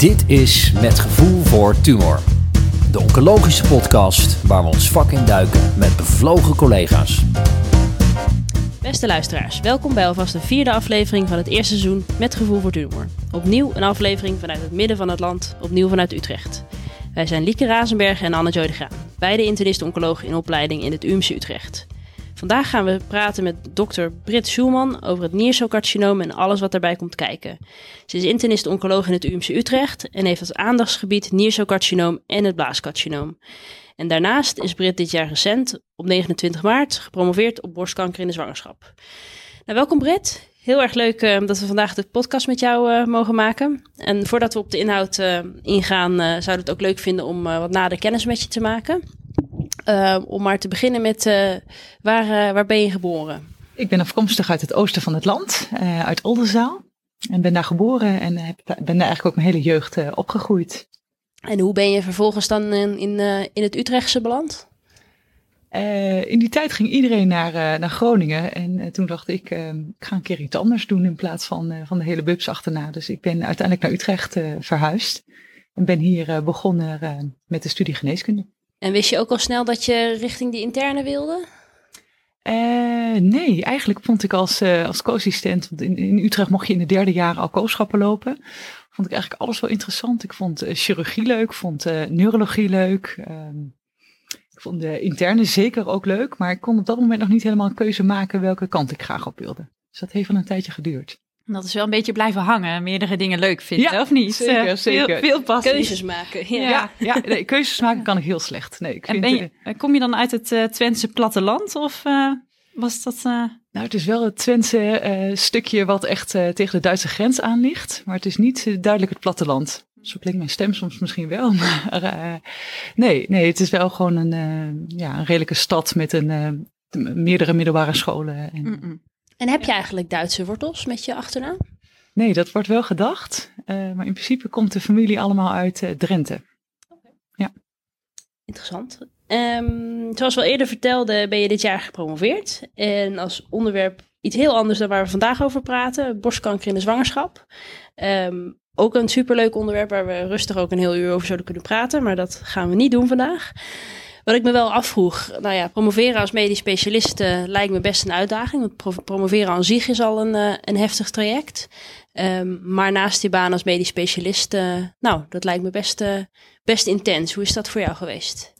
Dit is Met Gevoel voor Tumor. De oncologische podcast waar we ons vak in duiken met bevlogen collega's. Beste luisteraars, welkom bij alvast de vierde aflevering van het eerste seizoen Met Gevoel voor Tumor. Opnieuw een aflevering vanuit het midden van het land, opnieuw vanuit Utrecht. Wij zijn Lieke Razenberg en Anne Joy de Graan, beide internist-oncologen in opleiding in het UMC Utrecht. Vandaag gaan we praten met dokter Britt Schulman over het niercelcarcinoom en alles wat daarbij komt kijken. Ze is internist-oncoloog in het UMC Utrecht en heeft als aandachtsgebied niercelcarcinoom en het blaascarcinoom. En daarnaast is Britt dit jaar recent, op 29 maart, gepromoveerd op borstkanker in de zwangerschap. Nou, welkom Britt. Heel erg leuk uh, dat we vandaag de podcast met jou uh, mogen maken. En voordat we op de inhoud uh, ingaan, zouden we het ook leuk vinden om wat nader kennis met je te maken. Om maar te beginnen met waar, waar ben je geboren? Ik ben afkomstig uit het oosten van het land, uit Oldenzaal. En ben daar geboren en heb, ben daar eigenlijk ook mijn hele jeugd opgegroeid. En hoe ben je vervolgens dan in, in, in het Utrechtse beland? In die tijd ging iedereen naar, naar Groningen. En toen dacht ik, ik ga een keer iets anders doen in plaats van, van de hele bubs achterna. Dus ik ben uiteindelijk naar Utrecht verhuisd. En ben hier begonnen met de studie geneeskunde. En wist je ook al snel dat je richting die interne wilde? nee, eigenlijk vond ik als, als co-assistent, want in, in, Utrecht mocht je in de derde jaar al kooschappen lopen. Vond ik eigenlijk alles wel interessant. Ik vond chirurgie leuk, vond neurologie leuk. Ehm, ik vond de interne zeker ook leuk, maar ik kon op dat moment nog niet helemaal een keuze maken welke kant ik graag op wilde. Dus dat heeft wel een tijdje geduurd. Dat is wel een beetje blijven hangen, meerdere dingen leuk vinden, ja, of niet? Zeker, zeker. Veel, veel Keuzes maken. Ja, ja, ja nee, keuzes maken kan ik heel slecht. Nee, ik en je, kom je dan uit het uh, Twentse platteland of uh, was dat... Uh... Nou, het is wel het Twentse stukje wat echt tegen de Duitse grens aan ligt, maar het is niet duidelijk het platteland. Zo klinkt mijn stem soms misschien wel, maar uh, nee, nee, het is wel gewoon een, uh, ja, een redelijke stad met een, uh, meerdere middelbare scholen. En, mm -mm. En heb je eigenlijk Duitse wortels met je achternaam? Nee, dat wordt wel gedacht, maar in principe komt de familie allemaal uit Drenthe. Okay. Ja. Interessant. Um, zoals we al eerder vertelde, ben je dit jaar gepromoveerd. En als onderwerp iets heel anders dan waar we vandaag over praten: borstkanker in de zwangerschap. Um, ook een superleuk onderwerp waar we rustig ook een heel uur over zouden kunnen praten. Maar dat gaan we niet doen vandaag. Wat ik me wel afvroeg, nou ja, promoveren als medisch specialist uh, lijkt me best een uitdaging. Want promoveren aan zich is al een, uh, een heftig traject. Um, maar naast die baan als medisch specialist, uh, nou, dat lijkt me best, best intens. Hoe is dat voor jou geweest?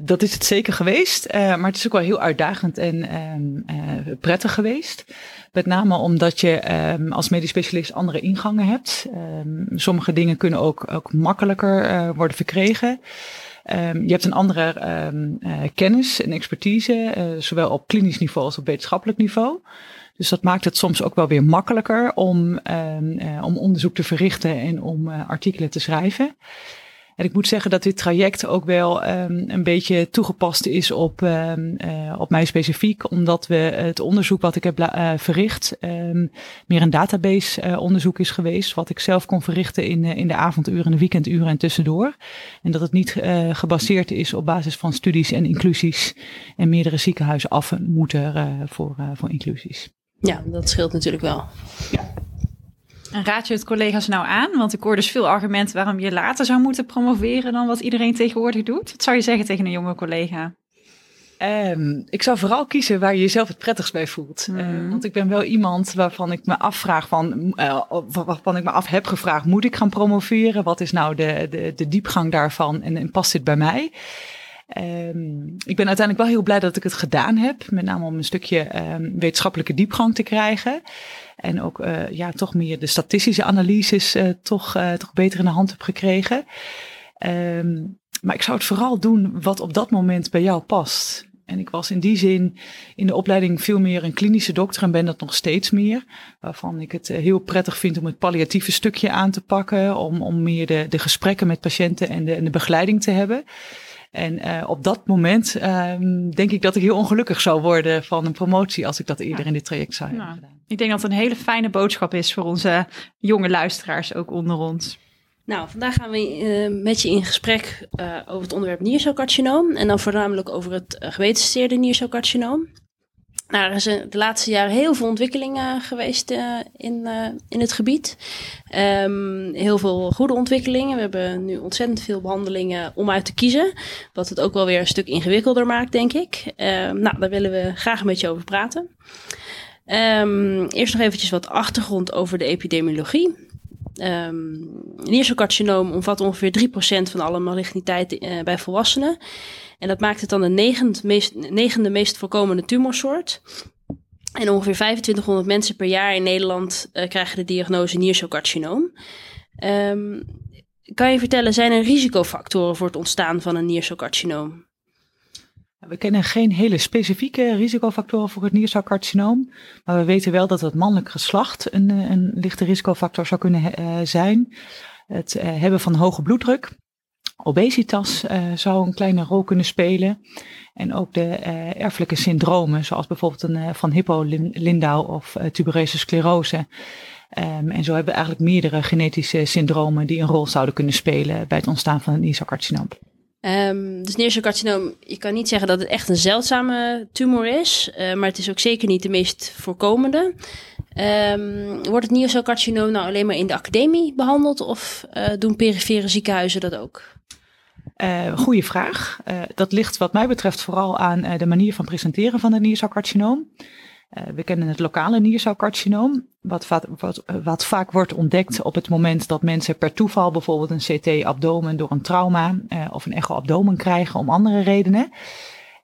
Dat is het zeker geweest, maar het is ook wel heel uitdagend en uh, prettig geweest. Met name omdat je ehm, als medisch specialist andere ingangen hebt. Ehm, sommige dingen kunnen ook, ook makkelijker worden verkregen. Je hebt een andere kennis en expertise, zowel op klinisch niveau als op wetenschappelijk niveau. Dus dat maakt het soms ook wel weer makkelijker om, om onderzoek te verrichten en om artikelen te schrijven. En ik moet zeggen dat dit traject ook wel um, een beetje toegepast is op, um, uh, op mij specifiek, omdat we het onderzoek wat ik heb uh, verricht um, meer een database uh, onderzoek is geweest, wat ik zelf kon verrichten in, in de avonduren, de weekenduren en tussendoor. En dat het niet gebaseerd is op basis van studies en inclusies en meerdere ziekenhuizen af moeten voor, voor inclusies. Ja, dat scheelt natuurlijk wel. Ja. En raad je het collega's nou aan? Want ik hoor dus veel argumenten waarom je later zou moeten promoveren dan wat iedereen tegenwoordig doet. Wat zou je zeggen tegen een jonge collega? Um, ik zou vooral kiezen waar je jezelf het prettigst bij voelt. Mm. Uh, want ik ben wel iemand waarvan ik me afvraag van, uh, waarvan ik me af heb gevraagd, moet ik gaan promoveren? Wat is nou de, de, de diepgang daarvan en, en past dit bij mij? Um, ik ben uiteindelijk wel heel blij dat ik het gedaan heb. Met name om een stukje um, wetenschappelijke diepgang te krijgen. En ook uh, ja, toch meer de statistische analyses uh, toch, uh, toch beter in de hand heb gekregen. Um, maar ik zou het vooral doen wat op dat moment bij jou past. En ik was in die zin in de opleiding veel meer een klinische dokter en ben dat nog steeds meer. Waarvan ik het heel prettig vind om het palliatieve stukje aan te pakken. Om, om meer de, de gesprekken met patiënten en de, en de begeleiding te hebben. En uh, op dat moment um, denk ik dat ik heel ongelukkig zou worden van een promotie als ik dat eerder in dit traject zou hebben nou, gedaan. Ik denk dat het een hele fijne boodschap is voor onze jonge luisteraars ook onder ons. Nou, vandaag gaan we uh, met je in gesprek uh, over het onderwerp niercelcarcinoom. En dan voornamelijk over het uh, gewetensteerde niercelcarcinoom. Nou, er is de laatste jaren heel veel ontwikkelingen geweest uh, in, uh, in het gebied. Um, heel veel goede ontwikkelingen. We hebben nu ontzettend veel behandelingen om uit te kiezen. Wat het ook wel weer een stuk ingewikkelder maakt, denk ik. Um, nou, daar willen we graag met je over praten. Um, eerst nog eventjes wat achtergrond over de epidemiologie. Um, omvat ongeveer 3% van alle maligniteit uh, bij volwassenen. En dat maakt het dan de meest, negende meest voorkomende tumorsoort. En ongeveer 2500 mensen per jaar in Nederland uh, krijgen de diagnose nierselcarcinoom. Um, kan je vertellen, zijn er risicofactoren voor het ontstaan van een nierselcarcinoom? We kennen geen hele specifieke risicofactoren voor het niercelcarcinoom. Maar we weten wel dat het mannelijk geslacht een, een lichte risicofactor zou kunnen uh, zijn. Het hebben van hoge bloeddruk. Obesitas uh, zou een kleine rol kunnen spelen. En ook de erfelijke syndromen, zoals bijvoorbeeld een van Hippo-Lindau of tuberose sclerose. Um, en zo hebben we eigenlijk meerdere genetische syndromen die een rol zouden kunnen spelen bij het ontstaan van een niercelcarcinoom. Um, dus nierselcarcinoom, je kan niet zeggen dat het echt een zeldzame tumor is, maar het is ook zeker niet de meest voorkomende. Um, wordt het nierselcarcinoom nou alleen maar in de academie behandeld of doen perifere ziekenhuizen dat ook? Uh, goeie vraag. dat ligt wat mij betreft vooral aan de manier van presenteren van het. Uh, we kennen het lokale niercelcarcinoom, wat, wat, wat, vaak wordt ontdekt op het moment dat mensen per toeval bijvoorbeeld een CT-abdomen door een trauma uh, of een echo-abdomen krijgen om andere redenen.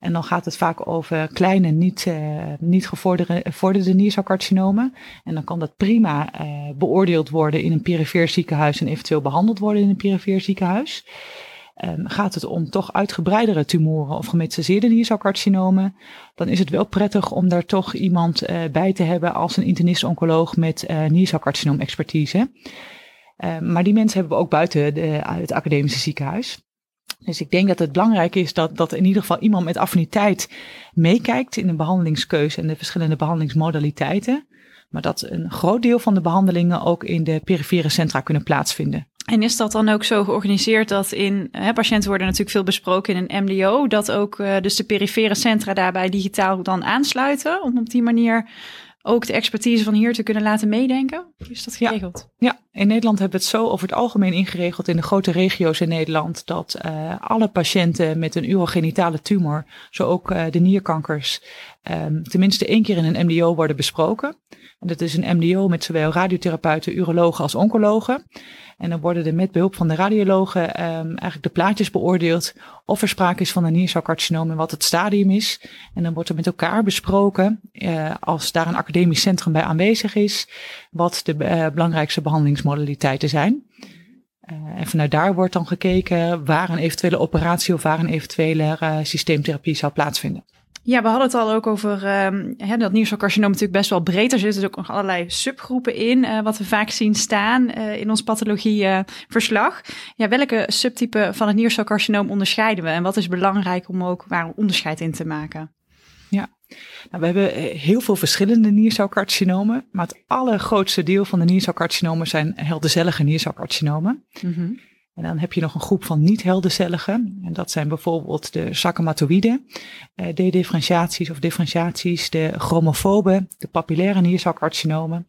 En dan gaat het vaak over kleine, niet, uh, niet gevorderde niercelcarcinomen. En dan kan dat prima beoordeeld worden in een perifeer ziekenhuis en eventueel behandeld worden in een perifeer ziekenhuis. Um, gaat het om toch uitgebreidere tumoren of gemetastaseerde niercelcarcinomen, dan is het wel prettig om daar toch iemand uh, bij te hebben als een internist-oncoloog met uh, niercelcarcinoom-expertise. Uh, maar die mensen hebben we ook buiten de, het academische ziekenhuis. Dus ik denk dat het belangrijk is dat, dat in ieder geval iemand met affiniteit meekijkt in de behandelingskeuze en de verschillende behandelingsmodaliteiten. Maar dat een groot deel van de behandelingen ook in de perifere centra kunnen plaatsvinden. En is dat dan ook zo georganiseerd dat in, hè, patiënten worden natuurlijk veel besproken in een MDO, dat ook uh, dus de perifere centra daarbij digitaal dan aansluiten, om op die manier ook de expertise van hier te kunnen laten meedenken? Is dat geregeld? Ja, ja. in Nederland hebben we het zo over het algemeen ingeregeld in de grote regio's in Nederland dat uh, alle patiënten met een urogenitale tumor, zo ook uh, de nierkankers, um, tenminste één keer in een MDO worden besproken. En dat is een MDO met zowel radiotherapeuten, urologen als oncologen. En dan worden er met behulp van de radiologen um, eigenlijk de plaatjes beoordeeld of er sprake is van een niercelcarcinoom en wat het stadium is. En dan wordt er met elkaar besproken, uh, als daar een academisch centrum bij aanwezig is, wat de uh, belangrijkste behandelingsmodaliteiten zijn. Uh, en vanuit daar wordt dan gekeken waar een eventuele operatie of waar een eventuele systeemtherapie zou plaatsvinden. Ja, we hadden het al ook over um, hè, dat niercelcarcinoom natuurlijk best wel breed. Er zitten ook nog allerlei subgroepen in, uh, wat we vaak zien staan uh, in ons pathologieverslag. Uh, ja, welke subtypen van het niercelcarcinoom onderscheiden we? En wat is belangrijk om ook waar onderscheid in te maken? Ja, nou, we hebben heel veel verschillende niercelcarcinomen. Maar het allergrootste deel van de niercelcarcinomen zijn heldercellige niercelcarcinomen. Mm -hmm. En dan heb je nog een groep van niet-heldercelligen. En dat zijn bijvoorbeeld de sarcomatoïden, eh, de differentiaties of differentiaties, de chromofoben, de papillaire niercelcarcinomen.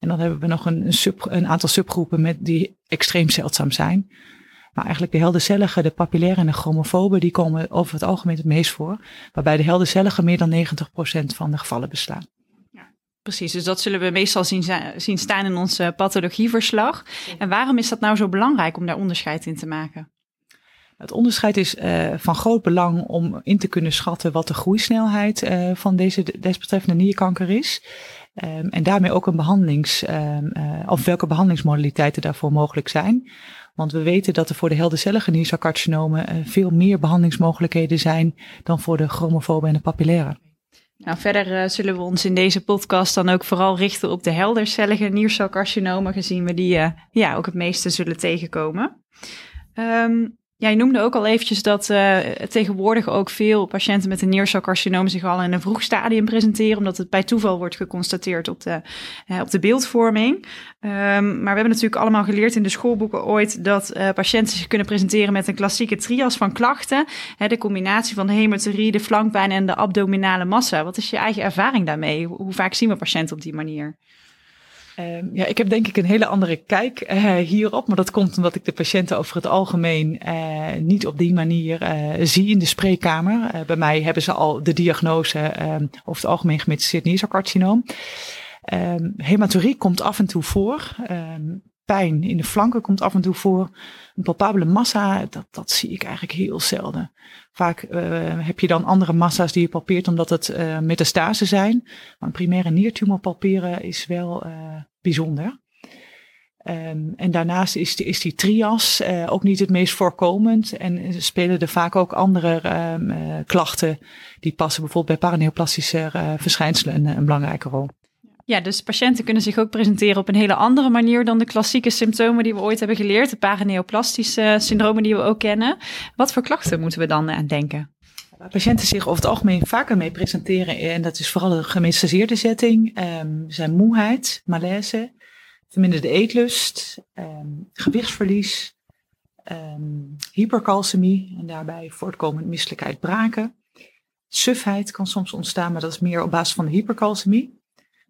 En dan hebben we nog een, een, aantal subgroepen met die extreem zeldzaam zijn. Maar eigenlijk de heldercellige, de papillaire en de chromofoben, die komen over het algemeen het meest voor. Waarbij de heldercellige meer dan 90% van de gevallen beslaan. Precies, dus dat zullen we meestal zien, zien staan in ons pathologieverslag. En waarom is dat nou zo belangrijk om daar onderscheid in te maken? Het onderscheid is uh, van groot belang om in te kunnen schatten wat de groeisnelheid uh, van deze desbetreffende nierkanker is. Um, en daarmee ook een behandelings, um, uh, of welke behandelingsmodaliteiten daarvoor mogelijk zijn. Want we weten dat er voor de heldercellige niercelcarcinomen veel meer behandelingsmogelijkheden zijn dan voor de chromofoben en de papillaire. Nou, verder uh, zullen we ons in deze podcast dan ook vooral richten op de heldercellige niercelcarcinomen, gezien we die uh, ja, ook het meeste zullen tegenkomen. Um, Jij noemde ook al eventjes dat uh, tegenwoordig ook veel patiënten met een niercelcarcinoom zich al in een vroeg stadium presenteren, omdat het bij toeval wordt geconstateerd op de, uh, op de beeldvorming. Um, maar we hebben natuurlijk allemaal geleerd in de schoolboeken ooit dat uh, patiënten zich kunnen presenteren met een klassieke trias van klachten. Hè, de combinatie van de hematurie, de flankpijn en de abdominale massa. Wat is je eigen ervaring daarmee? Hoe vaak zien we patiënten op die manier? Um, ja, ik heb denk ik een hele andere kijk uh, hierop, maar dat komt omdat ik de patiënten over het algemeen uh, niet op die manier uh, zie in de spreekkamer. bij mij hebben ze al de diagnose over het algemeen gemetastaseerd niercelcarcinoom. Um, hematurie komt af en toe voor. Pijn in de flanken komt af en toe voor. Een palpabele massa, dat, dat zie ik eigenlijk heel zelden. Vaak uh, heb je dan andere massa's die je palpeert omdat het uh, zijn. Maar een primaire niertumor palperen is wel uh, bijzonder. Um, en daarnaast is die, is die trias ook niet het meest voorkomend. En spelen er vaak ook andere uh, klachten die passen bijvoorbeeld bij paraneoplastische verschijnselen een, een belangrijke rol. Ja, dus patiënten kunnen zich ook presenteren op een hele andere manier dan de klassieke symptomen die we ooit hebben geleerd, de paraneoplastische syndromen die we ook kennen. Wat voor klachten moeten we dan aan denken? Waar patiënten zich over het algemeen vaker mee presenteren, en dat is vooral de gemetastaseerde setting, um, zijn moeheid, malaise, verminderde eetlust, um, gewichtsverlies, um, hypercalcemie en daarbij voortkomend misselijkheid braken. Sufheid kan soms ontstaan, maar dat is meer op basis van de hypercalcemie.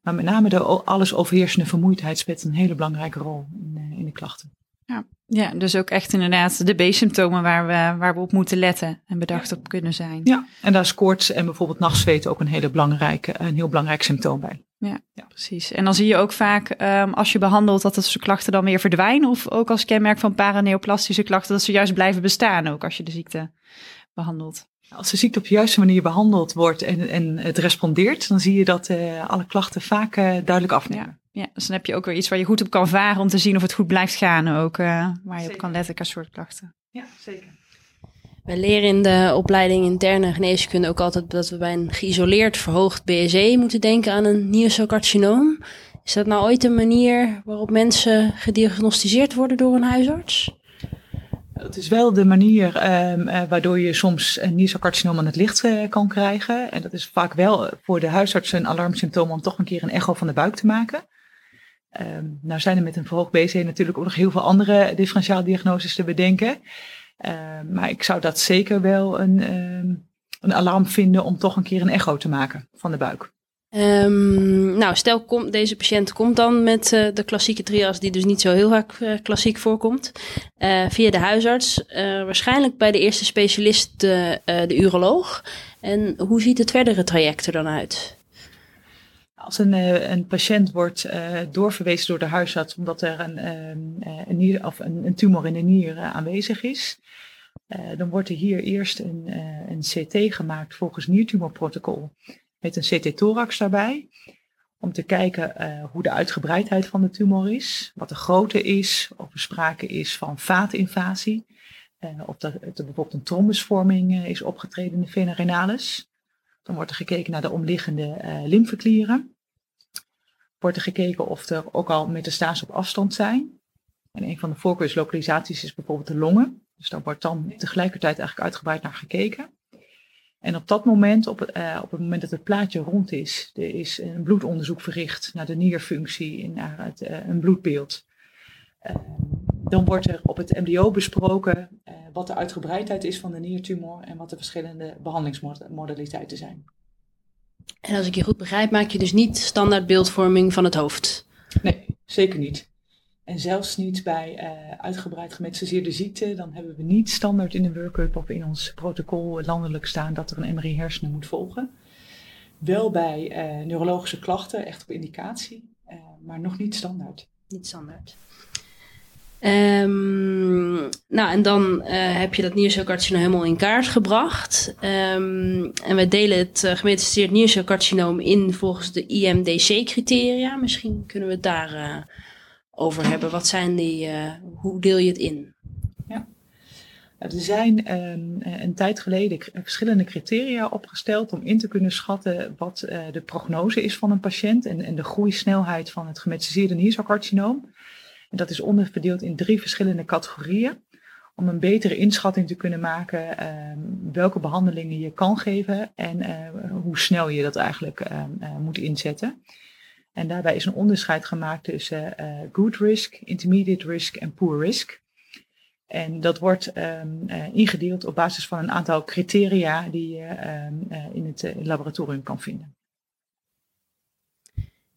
Maar met name de alles overheersende vermoeidheid speelt een hele belangrijke rol in, in de klachten. Ja. ja, dus ook echt inderdaad de B-symptomen waar we, waar we op moeten letten en bedacht op kunnen zijn. Ja, en daar is koorts en bijvoorbeeld nachtzweet ook een, hele belangrijke, een heel belangrijk symptoom bij. Ja, ja, precies. En dan zie je ook vaak um, als je behandelt dat de klachten dan weer verdwijnen. Of ook als kenmerk van paraneoplastische klachten dat ze juist blijven bestaan ook als je de ziekte behandelt. Als de ziekte op de juiste manier behandeld wordt en, en het respondeert, dan zie je dat uh, alle klachten vaak uh, duidelijk afnemen. Ja. ja, dus dan heb je ook weer iets waar je goed op kan varen om te zien of het goed blijft gaan ook. Uh, waar je zeker. op kan letten qua soort klachten. Ja, zeker. Wij leren in de opleiding interne geneeskunde ook altijd dat we bij een geïsoleerd verhoogd BSE moeten denken aan een niercelcarcinoom. Is dat nou ooit een manier waarop mensen gediagnosticeerd worden door een huisarts? Het is wel de manier um, uh, waardoor je soms een niercelcarcinoom aan het licht uh, kan krijgen. En dat is vaak wel voor de huisarts een alarmsymptoom om toch een keer een echo van de buik te maken. Um, nou zijn er met een verhoogd BC natuurlijk ook nog heel veel andere differentiaaldiagnoses te bedenken. Uh, maar ik zou dat zeker wel een, een alarm vinden om toch een keer een echo te maken van de buik. Um, nou, stel deze patiënt komt dan met uh, de klassieke trias, die dus niet zo heel vaak uh, klassiek voorkomt, uh, via de huisarts. waarschijnlijk bij de eerste specialist de, de uroloog. En hoe ziet het verdere traject er dan uit? Als een, een patiënt wordt doorverwezen door de huisarts omdat er een, een, nier, of een, een tumor in de nier aanwezig is, dan wordt er hier eerst een, een CT gemaakt volgens niertumorprotocol met een CT-thorax daarbij. Om te kijken uh, hoe de uitgebreidheid van de tumor is, wat de grootte is, of er sprake is van vaatinvasie, uh, of er bijvoorbeeld een trombusvorming uh, is opgetreden in de vena renalis. Dan wordt er gekeken naar de omliggende lymfeklieren. Wordt er gekeken of er ook al metastase op afstand zijn. En een van de voorkeurslokalisaties is bijvoorbeeld de longen. Dus daar wordt dan tegelijkertijd eigenlijk uitgebreid naar gekeken. En op dat moment, op, uh, op het moment dat het plaatje rond is, er is een bloedonderzoek verricht naar de nierfunctie en naar het, uh, een bloedbeeld. Uh, dan wordt er op het MDO besproken wat de uitgebreidheid is van de niertumor en wat de verschillende behandelingsmodaliteiten zijn. En als ik je goed begrijp, maak je dus niet standaard beeldvorming van het hoofd? Nee, zeker niet. En zelfs niet bij uh, uitgebreid gemetastaseerde ziekte. Dan hebben we niet standaard in de workup of in ons protocol landelijk staan dat er een MRI hersenen moet volgen. Wel bij uh, neurologische klachten, echt op indicatie, uh, maar nog niet standaard. Niet standaard. Um, nou, en dan heb je dat niercelcarcinoom helemaal in kaart gebracht. Um, en we delen het gemetastaseerd niercelcarcinoom in volgens de IMDC-criteria. Misschien kunnen we het daar over hebben. Wat zijn die, uh, hoe deel je het in? Ja. Er zijn um, een tijd geleden verschillende criteria opgesteld om in te kunnen schatten wat uh, de prognose is van een patiënt en, en de groeisnelheid van het gemetastaseerde niercelcarcinoom. En dat is onderverdeeld in drie verschillende categorieën. om een betere inschatting te kunnen maken ehm, welke behandelingen je kan geven en eh, hoe snel je dat eigenlijk ehm, eh, moet inzetten. En daarbij is een onderscheid gemaakt tussen uh, good risk, intermediate risk en poor risk. En dat wordt um, ingedeeld op basis van een aantal criteria die je in het laboratorium kan vinden.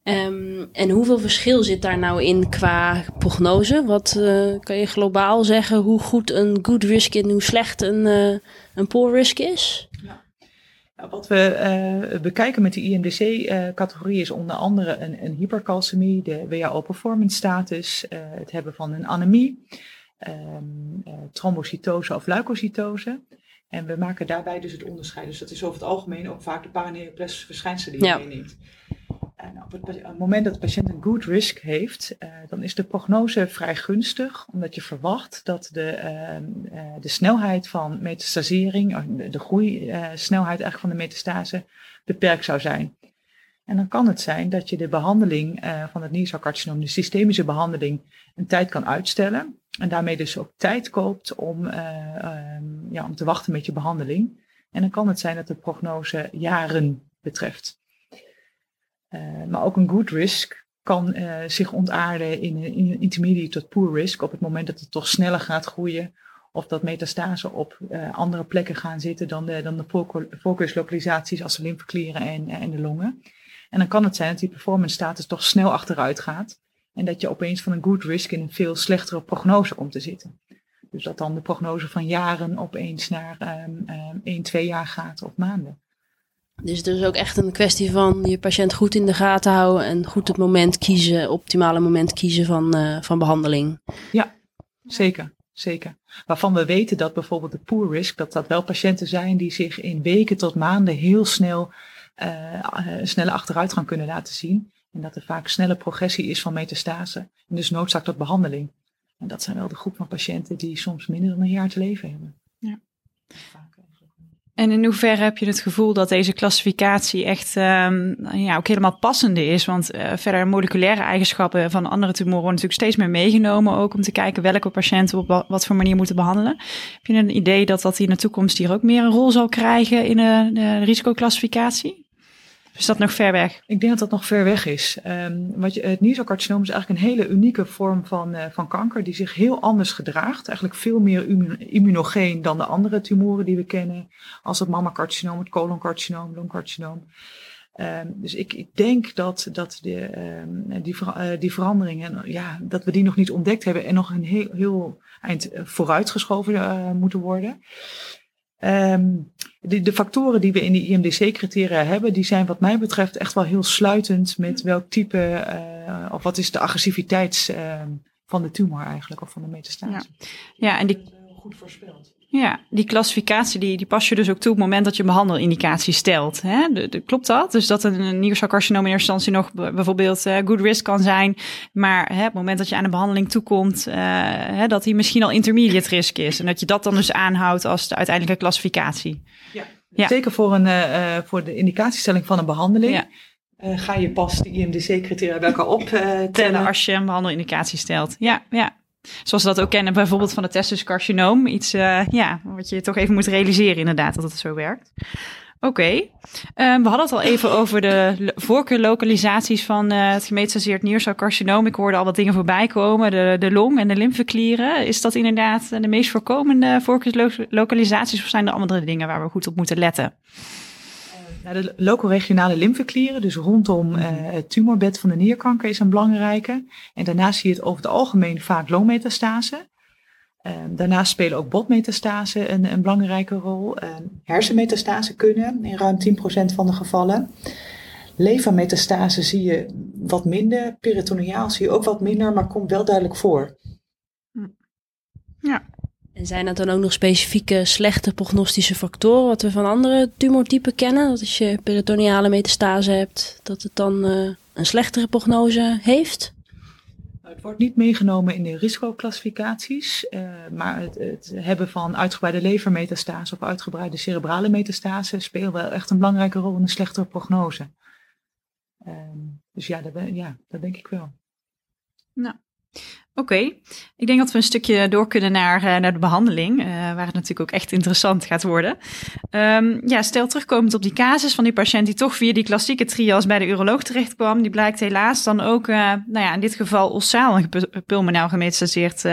Um, en hoeveel verschil zit daar nou in qua prognose? Wat uh, kan je globaal zeggen hoe goed een good risk en hoe slecht een, een poor risk is? Nou, wat we uh, bekijken met de IMDC-categorie is onder andere een, een hypercalcemie, de WHO performance status, het hebben van een anemie, um, trombocytose of leukocytose. En we maken daarbij dus het onderscheid. Dus dat is over het algemeen ook vaak de paraneoplastische verschijnselen die je ja. meeneemt. En op het, moment dat de patiënt een good risk heeft, uh, dan is de prognose vrij gunstig, omdat je verwacht dat de, uh, de snelheid van metastasering, de, de groeisnelheid eigenlijk van de metastase, beperkt zou zijn. En dan kan het zijn dat je de behandeling van het niercelcarcinoom, de systemische behandeling, een tijd kan uitstellen. En daarmee dus ook tijd koopt om, um, ja, om te wachten met je behandeling. En dan kan het zijn dat de prognose jaren betreft. Uh, maar ook een good risk kan uh, zich ontaarden in een, intermediate tot poor risk op het moment dat het toch sneller gaat groeien. Of dat metastase op uh, andere plekken gaan zitten dan de, dan de als de lymfeklieren en, en de longen. En dan kan het zijn dat die performance status toch snel achteruit gaat. En dat je opeens van een good risk in een veel slechtere prognose komt te zitten. Dus dat dan de prognose van jaren opeens naar um, um, 1, 2 jaar gaat of maanden. Dus het is ook echt een kwestie van je patiënt goed in de gaten houden en goed het moment kiezen, optimale moment kiezen van, uh, van behandeling. Ja, zeker. Zeker. Waarvan we weten dat bijvoorbeeld de poor risk, dat dat wel patiënten zijn die zich in weken tot maanden heel snel uh, uh, snelle achteruitgang kunnen laten zien. En dat er vaak snelle progressie is van metastase. En dus noodzaak tot behandeling. En dat zijn wel de groep van patiënten die soms minder dan een jaar te leven hebben. Ja. En in hoeverre heb je het gevoel dat deze klassificatie echt um, ja, ook helemaal passende is? Want uh, verder moleculaire eigenschappen van andere tumoren worden natuurlijk steeds meer meegenomen. Ook om te kijken welke patiënten op wat voor manier moeten behandelen. Heb je een idee dat dat in de toekomst hier ook meer een rol zal krijgen in de, de risicoclassificatie? Is dat nog ver weg? Ik denk dat dat nog ver weg is. Um, wat je, het nieselcarcinoom is eigenlijk een hele unieke vorm van, uh, van kanker die zich heel anders gedraagt. Eigenlijk veel meer immunogeen dan de andere tumoren die we kennen. Als het mammacarcinoom, het coloncarcinoom, longcarcinoom. Um, dus ik, ik, denk dat, dat de, um, die, uh, die veranderingen, ja, dat we die nog niet ontdekt hebben en nog een heel, heel eind vooruitgeschoven uh, moeten worden. Um, de, de, factoren die we in die IMDC-criteria hebben, die zijn wat mij betreft echt wel heel sluitend met welk type, uh, of wat is de agressiviteit uh, van de tumor eigenlijk, of van de metastase. Ja, ja en die goed voorspeld. Ja, die klassificatie die, die pas je dus ook toe op het moment dat je een behandelindicatie stelt. Hè? De, de, klopt dat? Dus dat een, een niercelcarcinoom in eerste instantie nog bijvoorbeeld uh, good risk kan zijn. Maar hè, op het moment dat je aan de behandeling toekomt, uh, hè, dat die misschien al intermediate risk is. En dat je dat dan dus aanhoudt als de uiteindelijke klassificatie. Ja, ja. zeker voor, een, uh, voor de indicatiestelling van een behandeling. Ja. Ga je pas de IMDC-criteria bij elkaar optellen. Tellen als je een behandelindicatie stelt. Ja, ja. Zoals we dat ook kennen bijvoorbeeld van het testiscarcinoom. Iets uh, ja, wat je toch even moet realiseren inderdaad dat het zo werkt. Oké, um, we hadden het al even over de voorkeurlokalisaties van uh, het gemetastaseerd niercelcarcinoom. Ik hoorde al wat dingen voorbij komen, de, de long en de lymfeklieren. Is dat inderdaad de meest voorkomende voorkeurslokalisaties of zijn er andere dingen waar we goed op moeten letten? Nou, de locoregionale lymfeklieren, dus rondom uh, het tumorbed van de nierkanker, is een belangrijke. En daarnaast zie je het over het algemeen vaak longmetastase. Uh, daarnaast spelen ook botmetastase een, een belangrijke rol. Uh, hersenmetastase kunnen in ruim 10% van de gevallen. Levermetastase zie je wat minder. Peritoneaal zie je ook wat minder, maar komt wel duidelijk voor. Ja, en zijn dat dan ook nog specifieke slechte prognostische factoren wat we van andere tumortypen kennen? Dat als je peritoneale metastase hebt, dat het dan uh, een slechtere prognose heeft? Nou, het wordt niet meegenomen in de risicoclassificaties, uh, maar het, het, hebben van uitgebreide levermetastase of uitgebreide cerebrale metastase speelt wel echt een belangrijke rol in een slechtere prognose. Uh, dus ja dat, ja, dat denk ik wel. Nou, Oké, ik denk dat we een stukje door kunnen naar, uh, naar de behandeling, uh, waar het natuurlijk ook echt interessant gaat worden. Um, ja, stel terugkomend op die casus van die patiënt die toch via die klassieke trias bij de uroloog terecht kwam, die blijkt helaas dan ook, uh, nou ja, in dit geval ossaal pulmonaal gemetastaseerd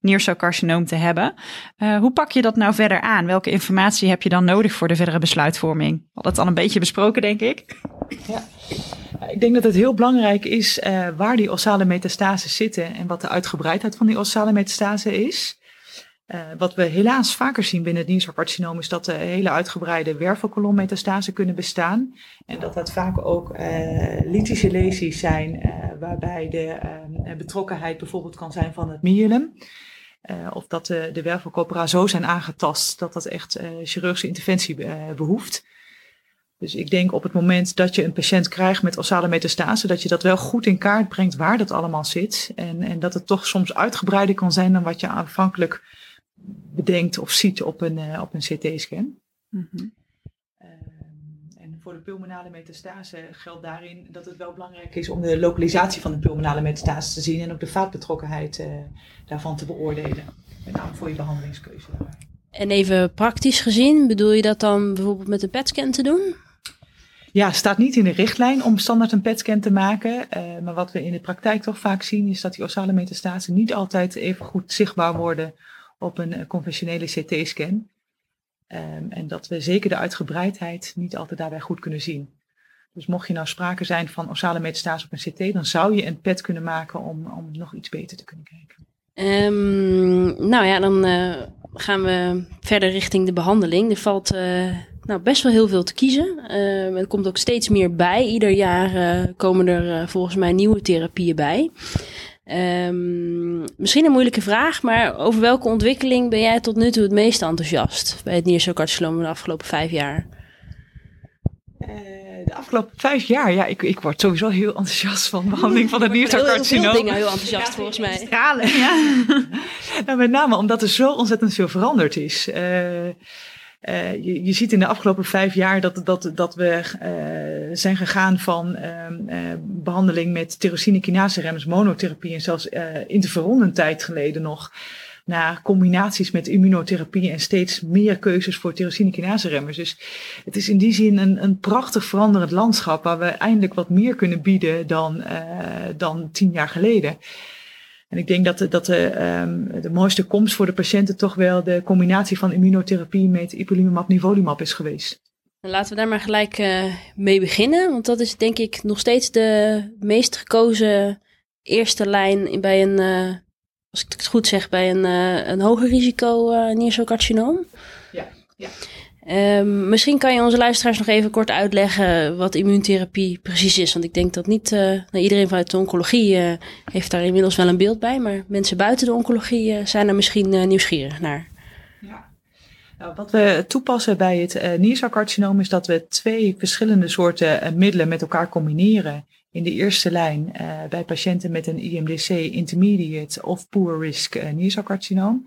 niercelcarcinoom te hebben. hoe pak je dat nou verder aan? Welke informatie heb je dan nodig voor de verdere besluitvorming? We hadden het al een beetje besproken, denk ik. Ja. Ik denk dat het heel belangrijk is uh, waar die ossale metastases zitten en wat de uitgebreidheid van die ossale metastase is. Uh, wat we helaas vaker zien binnen het niercelcarcinoom is dat er hele uitgebreide wervelkolommetastasen kunnen bestaan. En dat dat vaak ook uh, litische lesies zijn, waarbij de betrokkenheid bijvoorbeeld kan zijn van het myelum. of dat de, de wervelcorpora zo zijn aangetast dat dat echt chirurgische interventie behoeft. Dus ik denk op het moment dat je een patiënt krijgt met ossale metastase, dat je dat wel goed in kaart brengt waar dat allemaal zit. En, en dat het toch soms uitgebreider kan zijn dan wat je aanvankelijk bedenkt of ziet op een, uh, op een CT-scan. Mm -hmm. uh, en voor de pulmonale metastase geldt daarin dat het wel belangrijk is om de lokalisatie van de pulmonale metastase te zien en ook de vaatbetrokkenheid uh, daarvan te beoordelen. Met name voor je behandelingskeuze. En even praktisch gezien, bedoel je dat dan bijvoorbeeld met een PET-scan te doen? Ja, staat niet in de richtlijn om standaard een PET-scan te maken. Uh, maar wat we in de praktijk toch vaak zien, is dat die ossale metastasen niet altijd even goed zichtbaar worden op een uh, conventionele CT-scan. Um, en dat we zeker de uitgebreidheid niet altijd daarbij goed kunnen zien. Dus mocht je nou sprake zijn van ossale metastase op een CT, dan zou je een PET kunnen maken om, om nog iets beter te kunnen kijken. Um, nou ja, dan uh, gaan we verder richting de behandeling. Er valt nou, best wel heel veel te kiezen. Uh, er komt ook steeds meer bij. Ieder jaar uh, komen er volgens mij nieuwe therapieën bij. Um, misschien een moeilijke vraag, maar over welke ontwikkeling ben jij tot nu toe het meest enthousiast bij het niercelcarcinoom de afgelopen vijf jaar? De afgelopen vijf jaar, ja, ik, ik word sowieso heel enthousiast van de behandeling van het niercelcarcinoom. Heel veel dingen heel enthousiast ja, volgens mij. Stralen, ja. nou, met name omdat er zo ontzettend veel veranderd is. Uh, je, je, ziet in de afgelopen vijf jaar dat, dat, dat we uh, zijn gegaan van uh, behandeling met tyrosine kinase remmers, monotherapie en zelfs interferon een tijd geleden nog naar combinaties met immunotherapie en steeds meer keuzes voor tyrosine kinase remmers. Dus het is in die zin een, een prachtig veranderend landschap waar we eindelijk wat meer kunnen bieden dan, dan tien jaar geleden. En ik denk dat, dat de, um, de mooiste komst voor de patiënten toch wel de combinatie van immunotherapie met ipilimumab nivolumab is geweest. Laten we daar maar gelijk uh, mee beginnen, want dat is denk ik nog steeds de meest gekozen eerste lijn bij een, uh, als ik het goed zeg, bij een, uh, een hoger risico uh, niercelcarcinoom. Ja, ja. Um, misschien kan je onze luisteraars nog even kort uitleggen wat immuuntherapie precies is. Want ik denk dat niet uh, nou, iedereen vanuit de oncologie uh, heeft daar inmiddels wel een beeld bij. Maar mensen buiten de oncologie uh, zijn er misschien nieuwsgierig naar. Ja. Nou, wat we toepassen bij het niercelcarcinoom is dat we twee verschillende soorten middelen met elkaar combineren. In de eerste lijn bij patiënten met een IMDC intermediate of poor risk niercelcarcinoom.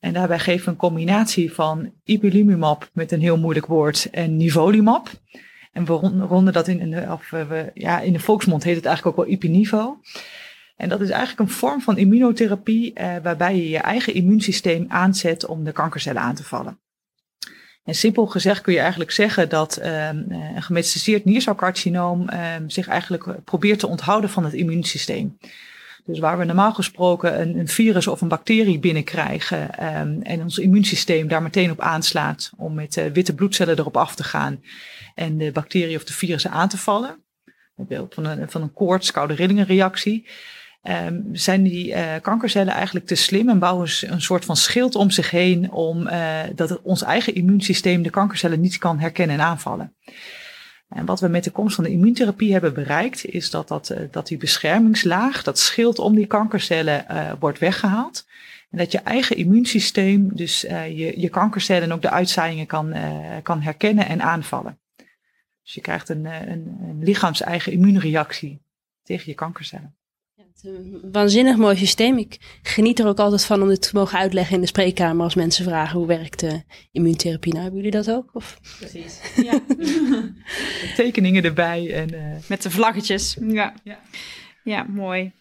En daarbij geven we een combinatie van ipilimumab met een heel moeilijk woord en nivolumab. En we ronden dat in, de, of we, ja, in de volksmond heet het eigenlijk ook wel ipinivo. En dat is eigenlijk een vorm van immunotherapie eh, waarbij je je eigen immuunsysteem aanzet om de kankercellen aan te vallen. En simpel gezegd kun je eigenlijk zeggen dat uh, een gemetastaseerd niercelcarcinoom uh, zich eigenlijk probeert te onthouden van het immuunsysteem. Dus waar we normaal gesproken een, een virus of een bacterie binnenkrijgen um, en ons immuunsysteem daar meteen op aanslaat om met uh, witte bloedcellen erop af te gaan en de bacterie of de virussen aan te vallen. Van een, van een koorts, koude rillingenreactie. Um, zijn die uh, kankercellen eigenlijk te slim en bouwen een soort van schild om zich heen om uh, dat ons eigen immuunsysteem de kankercellen niet kan herkennen en aanvallen. En wat we met de komst van de immuuntherapie hebben bereikt, is dat, dat, uh, dat die beschermingslaag, dat schild om die kankercellen, wordt weggehaald. En dat je eigen immuunsysteem, dus je, je kankercellen en ook de uitzaaiingen kan, kan herkennen en aanvallen. Dus je krijgt een, een, een lichaams-eigen immuunreactie tegen je kankercellen een waanzinnig mooi systeem. Ik geniet er ook altijd van om dit te mogen uitleggen in de spreekkamer als mensen vragen hoe werkt de immuuntherapie. Nou, hebben jullie dat ook? Of? Precies. Ja. tekeningen erbij en uh... met de vlaggetjes. Ja, ja. ja mooi.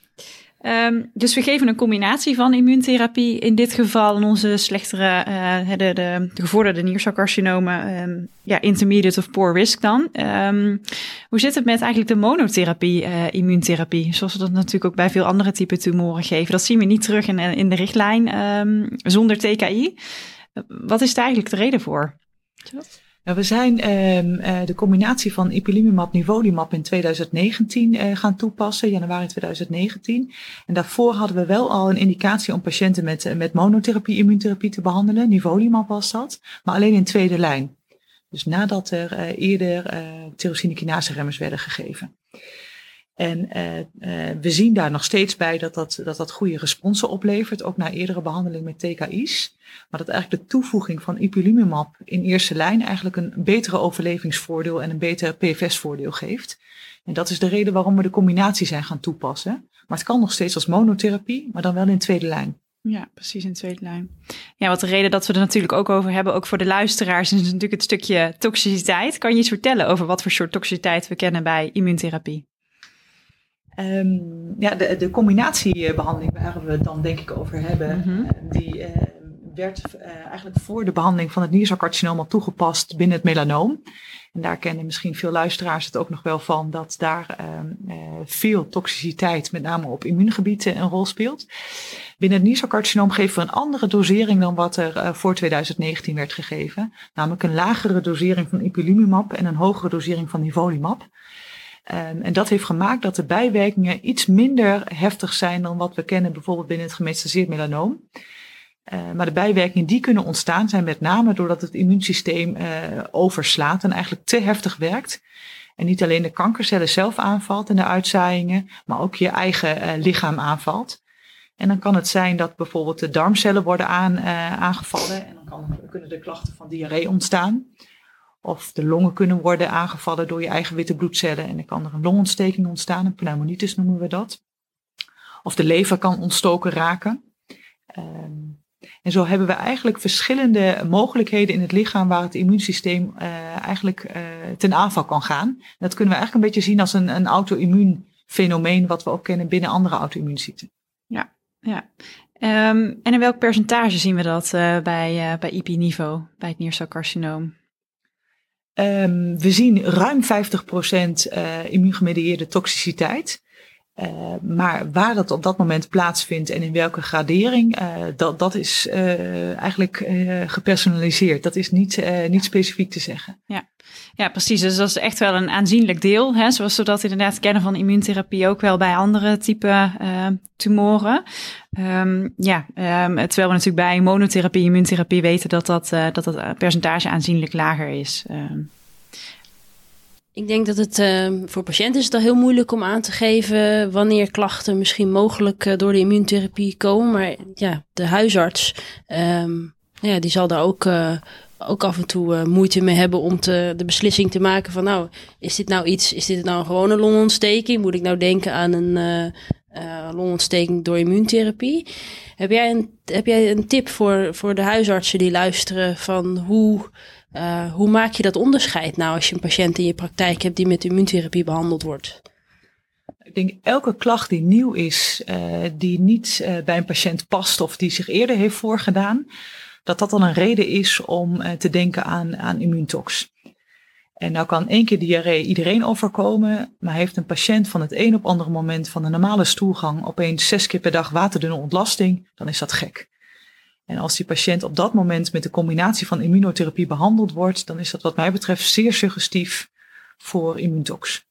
Ehm, dus we geven een combinatie van immuuntherapie. In dit geval in onze slechtere, uh, de, de, de gevorderde niercelcarcinomen, um, ja, intermediate of poor risk dan. Um, hoe zit het met eigenlijk de monotherapie, uh, immuuntherapie? Zoals we dat natuurlijk ook bij veel andere typen tumoren geven. Dat zien we niet terug in, in de richtlijn zonder TKI. Wat is daar eigenlijk de reden voor? Nou, we zijn um, de combinatie van ipilimumab nivolumab in 2019 uh, eh, gaan toepassen, januari 2019. En daarvoor hadden we wel al een indicatie om patiënten met, met monotherapie, immuuntherapie te behandelen. Nivolumab was dat, maar alleen in tweede lijn. Dus nadat er eerder uh, tyrosine remmers werden gegeven. En uh, uh, we zien daar nog steeds bij dat dat, dat dat goede responsen oplevert, ook na eerdere behandeling met TKI's. Maar dat eigenlijk de toevoeging van ipilimumab in eerste lijn eigenlijk een betere overlevingsvoordeel en een beter PFS-voordeel geeft. En dat is de reden waarom we de combinatie zijn gaan toepassen. Maar het kan nog steeds als monotherapie, maar dan wel in tweede lijn. Ja, precies in tweede lijn. Ja, wat de reden dat we er natuurlijk ook over hebben, ook voor de luisteraars, is natuurlijk het stukje toxiciteit. Kan je iets vertellen over wat voor soort toxiciteit we kennen bij immuuntherapie? Um, ja, de, de combinatiebehandeling waar we het dan denk ik over hebben, mm -hmm. die uh, werd uh, eigenlijk voor de behandeling van het niercelcarcinoom al toegepast binnen het melanoom. En daar kennen misschien veel luisteraars het ook nog wel van dat daar uh, veel toxiciteit, met name op immuungebied, een rol speelt. Binnen het niercelcarcinoom geven we een andere dosering dan wat er voor 2019 werd gegeven. Namelijk een lagere dosering van ipilimumab en een hogere dosering van nivolumab. Um, en dat heeft gemaakt dat de bijwerkingen iets minder heftig zijn dan wat we kennen bijvoorbeeld binnen het gemetastaseerd melanoom. Uh, maar de bijwerkingen die kunnen ontstaan zijn met name doordat het immuunsysteem uh, overslaat en eigenlijk te heftig werkt. En niet alleen de kankercellen zelf aanvalt en de uitzaaiingen, maar ook je eigen uh, lichaam aanvalt. En dan kan het zijn dat bijvoorbeeld de darmcellen worden aan, aangevallen en dan kan, kunnen er klachten van diarree ontstaan. Of de longen kunnen worden aangevallen door je eigen witte bloedcellen en dan kan er een longontsteking ontstaan, een pneumonitis noemen we dat. Of de lever kan ontstoken raken. Um, en zo hebben we eigenlijk verschillende mogelijkheden in het lichaam waar het immuunsysteem uh, eigenlijk uh, ten aanval kan gaan. dat kunnen we eigenlijk een beetje zien als een, een auto-immuun fenomeen wat we ook kennen binnen andere auto-immuunziekten. Ja, ja. Um, en in welk percentage zien we dat uh, bij, bij IP-niveau, bij het niercelcarcinoom? Um, we zien ruim 50% uh, immuungemedieerde toxiciteit. Uh, maar waar dat op dat moment plaatsvindt en in welke gradering, uh, dat, dat is eigenlijk gepersonaliseerd. Dat is niet, niet specifiek te zeggen. Ja. Ja, precies. Dus dat is echt wel een aanzienlijk deel. Hè, zoals we dat inderdaad kennen van immuuntherapie, ook wel bij andere type tumoren. Um, ja, um, terwijl we natuurlijk bij monotherapie, immuuntherapie weten dat dat, dat, dat percentage aanzienlijk lager is. Um. Ik denk dat het voor patiënten is het al heel moeilijk om aan te geven wanneer klachten misschien mogelijk door de immuuntherapie komen. Maar ja, de huisarts, ja, die zal daar ook, ook af en toe moeite mee hebben om te, de beslissing te maken van nou, is dit nou iets, is dit nou een gewone longontsteking? Moet ik nou denken aan een longontsteking door immuuntherapie? Heb jij een, heb jij een tip voor, voor de huisartsen die luisteren van hoe hoe maak je dat onderscheid nou als je een patiënt in je praktijk hebt die met immuuntherapie behandeld wordt? Ik denk elke klacht die nieuw is, die niet bij een patiënt past of die zich eerder heeft voorgedaan, dat dat dan een reden is om te denken aan, aan immuuntox. En nou kan één keer diarree iedereen overkomen, maar heeft een patiënt van het een op andere moment van een normale stoelgang opeens zes keer per dag waterdunne ontlasting, dan is dat gek. En als die patiënt op dat moment met de combinatie van immunotherapie behandeld wordt, dan is dat wat mij betreft zeer suggestief voor immuuntox.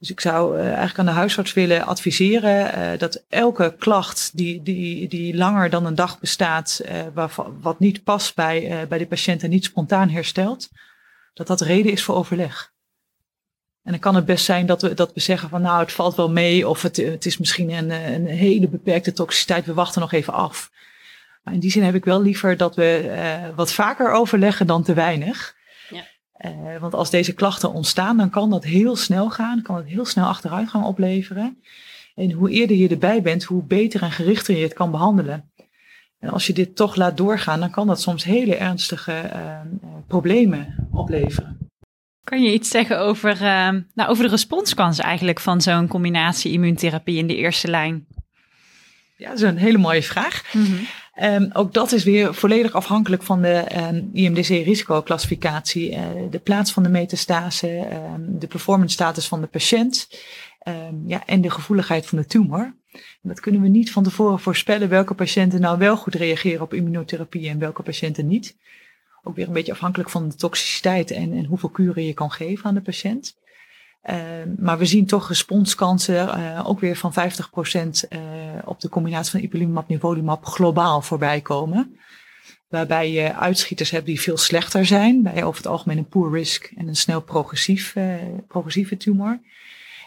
Dus ik zou uh, eigenlijk aan de huisarts willen adviseren uh, dat elke klacht die, die, die langer dan een dag bestaat, uh, waarvan, wat niet past bij, bij de patiënt en niet spontaan herstelt, dat dat reden is voor overleg. En dan kan het best zijn dat we, dat we zeggen van nou het valt wel mee of het, het is misschien een, een hele beperkte toxiciteit, we wachten nog even af. Maar in die zin heb ik wel liever dat we wat vaker overleggen dan te weinig. Uh, want als deze klachten ontstaan, dan kan dat heel snel gaan. kan het heel snel achteruitgang opleveren. En hoe eerder je erbij bent, hoe beter en gerichter je het kan behandelen. En als je dit toch laat doorgaan, dan kan dat soms hele ernstige uh, problemen opleveren. Kan je iets zeggen over, nou, over de responskans eigenlijk van zo'n combinatie immuuntherapie in de eerste lijn? Ja, dat is een hele mooie vraag. Um, ook dat is weer volledig afhankelijk van de um, IMDC-risicoclassificatie, uh, de plaats van de metastase, um, de performance status van de patiënt ja, en de gevoeligheid van de tumor. Dat kunnen we niet van tevoren voorspellen welke patiënten nou wel goed reageren op immunotherapie en welke patiënten niet. Ook weer een beetje afhankelijk van de toxiciteit en, en hoeveel kuren je kan geven aan de patiënt. Uh, maar we zien toch responskansen, uh, ook weer van 50% uh, op de combinatie van ipilimumab nivolumab globaal voorbij komen. Waarbij je uitschieters hebt die veel slechter zijn, bij over het algemeen een poor risk en een snel progressief, progressieve tumor.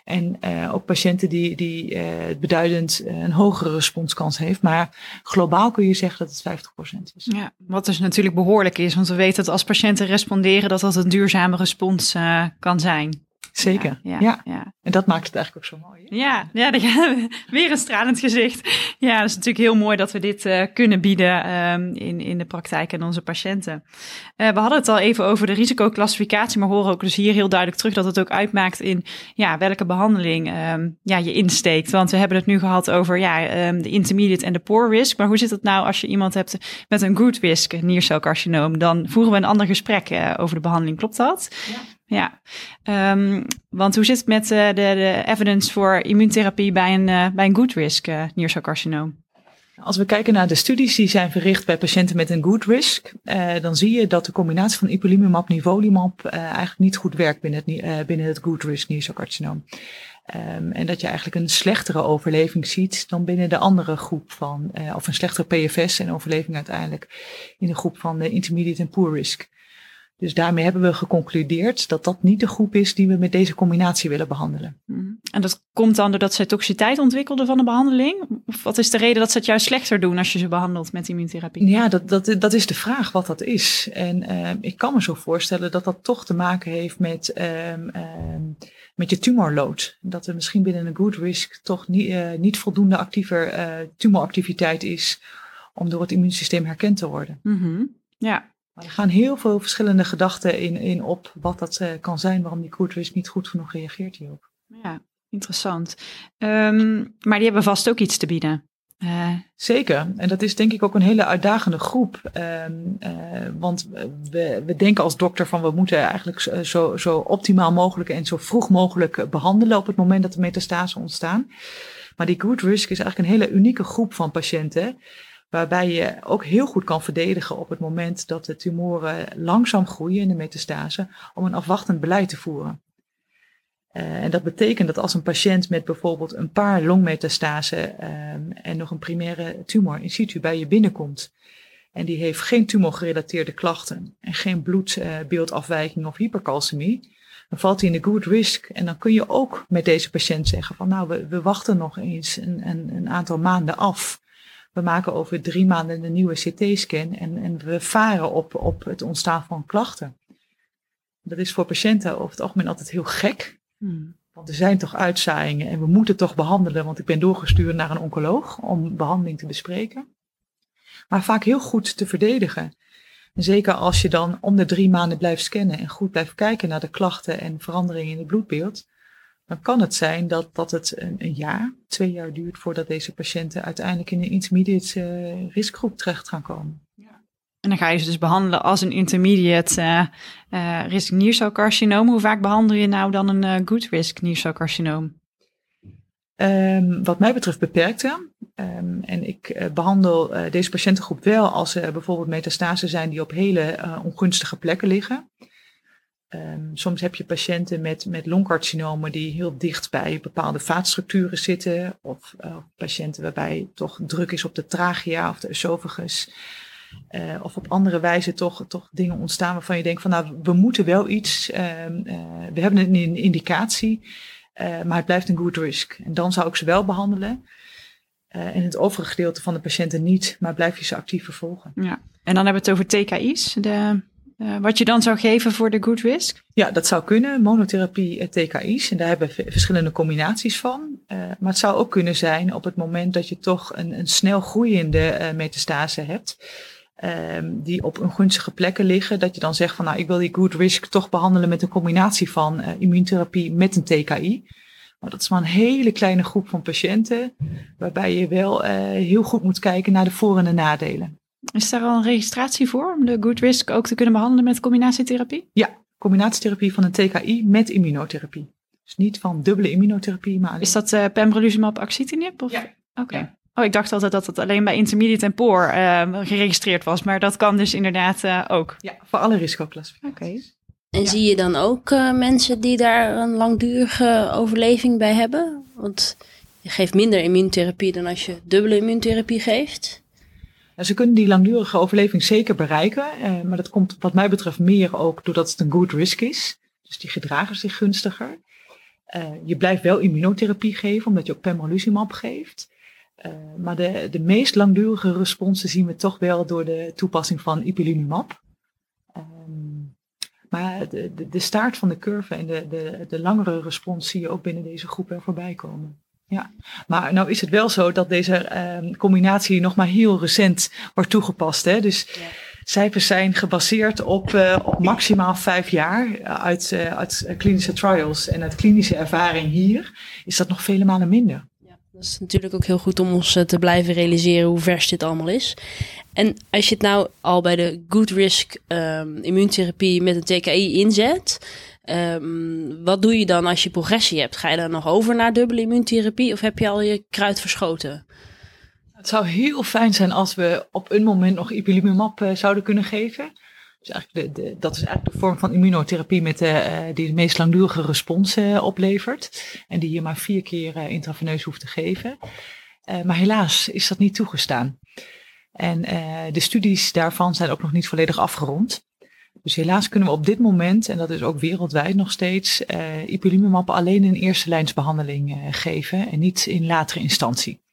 En ook patiënten die, die beduidend een hogere responskans heeft. Maar globaal kun je zeggen dat het 50% is. Ja, wat dus natuurlijk behoorlijk is. Want we weten dat als patiënten responderen dat dat een duurzame respons kan zijn. Zeker, ja, ja, ja, En dat maakt het eigenlijk ook zo mooi. Hè? Ja, ja, weer een stralend gezicht. Ja, dat is natuurlijk heel mooi dat we dit uh, kunnen bieden um, in, in de praktijk aan onze patiënten. Uh, we hadden het al even over de risicoclassificatie, maar horen ook dus hier heel duidelijk terug dat het ook uitmaakt in ja, welke behandeling um, ja, je insteekt. Want we hebben het nu gehad over ja, um, de intermediate en de poor risk. Maar hoe zit het nou als je iemand hebt met een good risk niercelcarcinoom? Dan voeren we een ander gesprek uh, over de behandeling. Klopt dat? Ja. Ja, um, want hoe zit het met uh, de, de, evidence voor immuuntherapie bij een, uh, bij een good risk uh? Als we kijken naar de studies die zijn verricht bij patiënten met een good risk, dan zie je dat de combinatie van ipilimumab nivolumab eigenlijk niet goed werkt binnen het, binnen het good risk niercelcarcinoom. Um, en dat je eigenlijk een slechtere overleving ziet dan binnen de andere groep van, of een slechtere PFS en overleving uiteindelijk in de groep van de intermediate en poor risk. Dus daarmee hebben we geconcludeerd dat dat niet de groep is die we met deze combinatie willen behandelen. Mhm. En dat komt dan doordat zij toxiciteit ontwikkelden van de behandeling? Of wat is de reden dat ze het juist slechter doen als je ze behandelt met immuuntherapie? Ja, dat, dat, dat is de vraag wat dat is. En uh, ik kan me zo voorstellen dat dat toch te maken heeft met, uh, uh, met je tumorload. Dat er misschien binnen een good risk toch niet, uh, niet voldoende actiever uh, tumoractiviteit is om door het immuunsysteem herkend te worden. Mm -hmm. Ja, maar er gaan heel veel verschillende gedachten in, in op wat dat uh, kan zijn, waarom die koertwis niet goed genoeg reageert hierop. Ja, interessant. Um, maar die hebben vast ook iets te bieden. Uh. Zeker. En dat is denk ik ook een hele uitdagende groep. Um, uh, want we, we denken als dokter van we moeten eigenlijk zo, zo optimaal mogelijk en zo vroeg mogelijk behandelen op het moment dat de metastase ontstaan. Maar die good risk is eigenlijk een hele unieke groep van patiënten waarbij je ook heel goed kan verdedigen op het moment dat de tumoren langzaam groeien in de metastase, om een afwachtend beleid te voeren. Uh, en dat betekent dat als een patiënt met bijvoorbeeld een paar longmetastasen um, en nog een primaire tumor in situ bij je binnenkomt, en die heeft geen tumorgerelateerde klachten en geen bloedbeeldafwijking of hypercalcemie, dan valt hij in de good risk. En dan kun je ook met deze patiënt zeggen van nou, we, we wachten nog eens een, een, een aantal maanden af we maken over drie maanden een nieuwe CT-scan en, en we varen op, op het ontstaan van klachten. Dat is voor patiënten over het algemeen altijd heel gek. Hmm. Want er zijn toch uitzaaiingen en we moeten toch behandelen, want ik ben doorgestuurd naar een oncoloog om behandeling te bespreken. Maar vaak heel goed te verdedigen. En zeker als je dan om de drie maanden blijft scannen en goed blijft kijken naar de klachten en veranderingen in het bloedbeeld, dan kan het zijn dat, dat het een, een, jaar, twee jaar duurt voordat deze patiënten uiteindelijk in een intermediate uh, riskgroep terecht gaan komen. Ja. En dan ga je ze dus behandelen als een intermediate uh, uh, risk niercelcarcinoom. Hoe vaak behandel je nou dan een good risk niercelcarcinoom? Um, wat mij betreft beperkte. Um, en ik behandel deze patiëntengroep wel als er bijvoorbeeld metastasen zijn die op hele ongunstige plekken liggen. Um, soms heb je patiënten met, met longcarcinomen die heel dicht bij bepaalde vaatstructuren zitten. Of uh, patiënten waarbij toch druk is op de trachea of de esophagus. Uh, of op andere wijze toch, toch dingen ontstaan waarvan je denkt van nou, we moeten wel iets. Uh, we hebben een indicatie, maar het blijft een good risk. En dan zou ik ze wel behandelen. en het overige gedeelte van de patiënten niet, maar blijf je ze actief vervolgen. Ja. En dan hebben we het over TKI's, de uh, wat je dan zou geven voor de good risk? Ja, dat zou kunnen. Monotherapie en TKI's. En daar hebben we verschillende combinaties van. Uh, maar het zou ook kunnen zijn op het moment dat je toch een, een snel groeiende metastase hebt. Um, die op ongunstige plekken liggen. Dat je dan zegt van nou ik wil die good risk toch behandelen met een combinatie van immuuntherapie met een TKI. Maar dat is maar een hele kleine groep van patiënten, waarbij je wel heel goed moet kijken naar de voor- en de nadelen. Is daar al een registratie voor om de good risk ook te kunnen behandelen met combinatietherapie? Ja, combinatietherapie van een TKI met immunotherapie. Dus niet van dubbele immunotherapie, maar... Is dat uh, pembrolizumab axitinib? Of? Ja. Oké. Ja. Oh, ik dacht altijd dat het alleen bij intermediate en poor uh, geregistreerd was, maar dat kan dus inderdaad uh, ook. Ja, voor alle risicoclassificaties. Oké. Okay. En ja. zie je dan ook uh, mensen die daar een langdurige overleving bij hebben? Want je geeft minder immuuntherapie dan als je dubbele immuuntherapie geeft. Ja, ze kunnen die langdurige overleving zeker bereiken, uh, maar dat komt wat mij betreft meer ook doordat het een good risk is. Dus die gedragen zich gunstiger. Uh, je blijft wel immunotherapie geven, omdat je ook pembrolizumab geeft. Uh, maar de, de meest langdurige responsen zien we toch wel door de toepassing van ipilimumab. Um, maar de, de, de, staart van de curve en de, de, de langere respons zie je ook binnen deze groep wel voorbij komen. Ja, maar nou is het wel zo dat deze um, combinatie nog maar heel recent wordt toegepast. Hè? Dus ja. cijfers zijn gebaseerd op, uh, op maximaal vijf jaar uit, uh, uit klinische trials. En uit klinische ervaring hier is dat nog vele malen minder. Dat is natuurlijk ook heel goed om ons te blijven realiseren hoe vers dit allemaal is. En als je het nou al bij de good risk um, immuuntherapie met een TKI inzet, um, wat doe je dan als je progressie hebt? Ga je dan nog over naar dubbele immuuntherapie of heb je al je kruid verschoten? Het zou heel fijn zijn als we op een moment nog ipilimumab uh, zouden kunnen geven. Dus eigenlijk de, dat is eigenlijk de vorm van immunotherapie met de, uh, die de meest langdurige respons oplevert. En die je maar vier keer intraveneus hoeft te geven. maar helaas is dat niet toegestaan. En de studies daarvan zijn ook nog niet volledig afgerond. Dus helaas kunnen we op dit moment, en dat is ook wereldwijd nog steeds, ipilimumab alleen in eerste lijnsbehandeling geven en niet in latere instantie.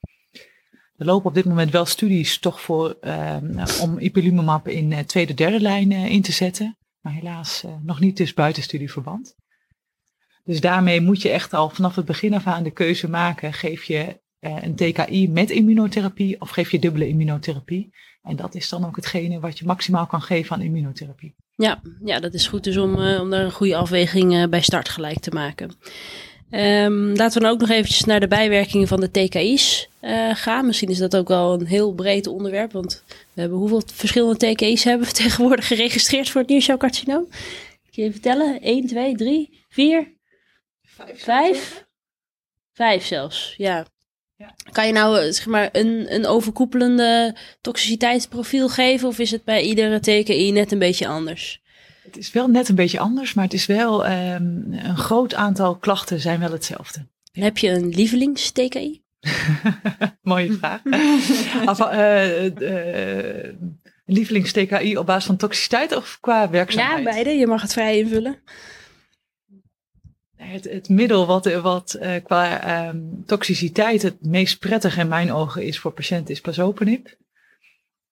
Er lopen op dit moment wel studies toch voor uh, om ipilimumab in uh, tweede, derde lijn uh, in te zetten. Maar helaas nog niet dus buiten studieverband. Dus daarmee moet je echt al vanaf het begin af aan de keuze maken. Geef je een TKI met immunotherapie of geef je dubbele immunotherapie? En dat is dan ook hetgene wat je maximaal kan geven aan immunotherapie. Ja, ja dat is goed dus om, om daar een goede afweging bij start gelijk te maken. Um, laten we dan ook nog eventjes naar de bijwerkingen van de TKI's uh, gaan. Misschien is dat ook wel een heel breed onderwerp. Want we hebben hoeveel verschillende TKI's hebben we tegenwoordig geregistreerd voor het niercelcarcinoom? Kun je vertellen? 1, 2, 3, 4, 5? 5? 5 zelfs, ja. Kan je nou zeg maar, een, een overkoepelende toxiciteitsprofiel geven? Of is het bij iedere TKI net een beetje anders? Het is wel net een beetje anders, maar het is wel um, een groot aantal klachten zijn wel hetzelfde. Heb je een lievelings-TKI? Mooie vraag. of, uh, uh, lievelings-TKI op basis van toxiciteit of qua werkzaamheid? Ja, beide. Je mag het vrij invullen. Het, het middel wat, wat uh, qua um, toxiciteit het meest prettig in mijn ogen is voor patiënten is pazopenib.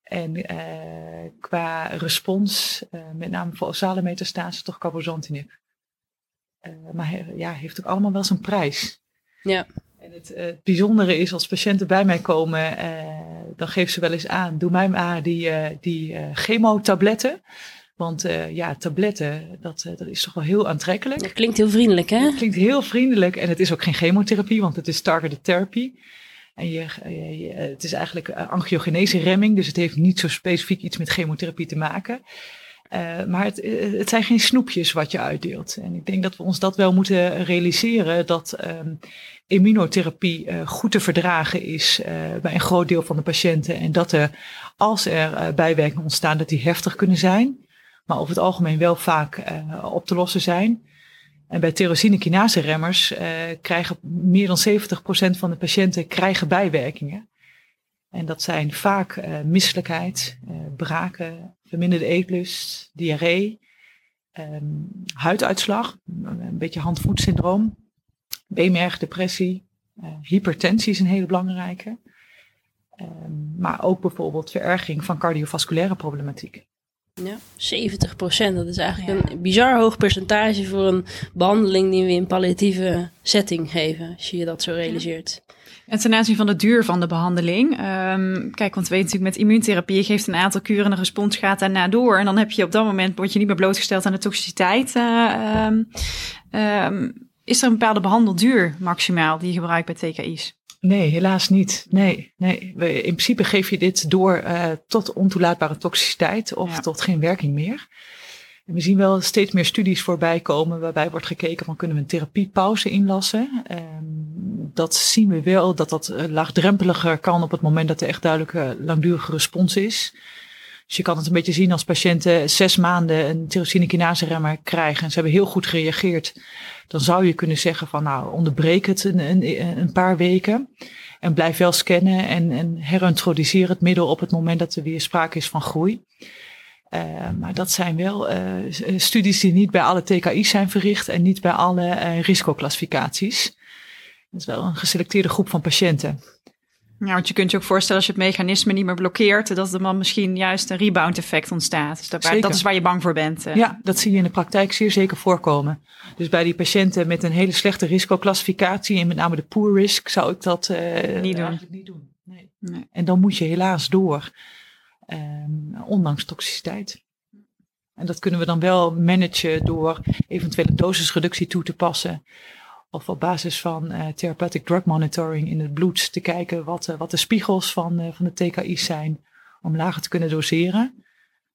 En uh, qua respons, uh, met name voor osale metastase, toch cabozantinib. Maar he, ja, heeft ook allemaal wel zijn prijs. Ja. En het, het bijzondere is, als patiënten bij mij komen, dan geven ze wel eens aan, doe mij maar die, die chemotabletten. Want ja, tabletten, dat, dat is toch wel heel aantrekkelijk. Dat klinkt heel vriendelijk, hè? Het klinkt heel vriendelijk en het is ook geen chemotherapie, want het is targeted therapy. En je, je, je, het is eigenlijk angiogenese remming, dus het heeft niet zo specifiek iets met chemotherapie te maken. Uh, maar het, het, zijn geen snoepjes wat je uitdeelt. En ik denk dat we ons dat wel moeten realiseren, dat um, immunotherapie uh, goed te verdragen is uh, bij een groot deel van de patiënten. En dat er, als er bijwerkingen ontstaan, dat die heftig kunnen zijn. Maar over het algemeen wel vaak op te lossen zijn. En bij tyrosine remmers uh, krijgen meer dan 70% van de patiënten krijgen bijwerkingen. En dat zijn vaak uh, misselijkheid, braken, verminderde eetlust, diarree, um, huiduitslag, een beetje hand-voetsyndroom, beenmerg, depressie, hypertensie is een hele belangrijke. Um, maar ook bijvoorbeeld vererging van cardiovasculaire problematiek. Ja, 70 procent. Dat is eigenlijk ja. een bizar hoog percentage voor een behandeling die we in palliatieve setting geven, als je je dat zo realiseert. En ten aanzien van de duur van de behandeling. Um, kijk, want we weten natuurlijk met immuuntherapie, je geeft een aantal kuren en de respons gaat daarna door. En dan heb je op dat moment, word je niet meer blootgesteld aan de toxiciteit. Uh, um, um, Is er een bepaalde behandelduur maximaal die je gebruikt bij TKI's? Nee, helaas niet. Nee, nee. We, in principe geef je dit door uh, tot ontoelaatbare toxiciteit of ja. tot geen werking meer. En we zien wel steeds meer studies voorbij komen waarbij wordt gekeken van kunnen we een therapiepauze inlassen. Um, dat zien we wel dat dat laagdrempeliger kan op het moment dat er echt duidelijke langdurige respons is. Dus je kan het een beetje zien als patiënten zes maanden een tyrosine kinase remmer krijgen en ze hebben heel goed gereageerd. Dan zou je kunnen zeggen van nou onderbreek het een, een, een paar weken en blijf wel scannen en, en herintroduceer het middel op het moment dat er weer sprake is van groei. Uh, maar dat zijn wel uh, studies die niet bij alle TKI's zijn verricht en niet bij alle uh, risicoclassificaties. Dat is wel een geselecteerde groep van patiënten. Ja, want je kunt je ook voorstellen als je het mechanisme niet meer blokkeert, dat er dan misschien juist een rebound effect ontstaat. Dus dat, dat is waar je bang voor bent. Ja, dat zie je in de praktijk zeer zeker voorkomen. Dus bij die patiënten met een hele slechte risicoclassificatie, en met name de poor risk, zou ik dat uh, niet doen. Niet doen. Nee. nee. En dan moet je helaas door, um, ondanks toxiciteit. En dat kunnen we dan wel managen door eventuele dosisreductie toe te passen of op basis van uh, therapeutic drug monitoring in het bloed te kijken wat, uh, wat de spiegels van, uh, van de TKI's zijn om lager te kunnen doseren.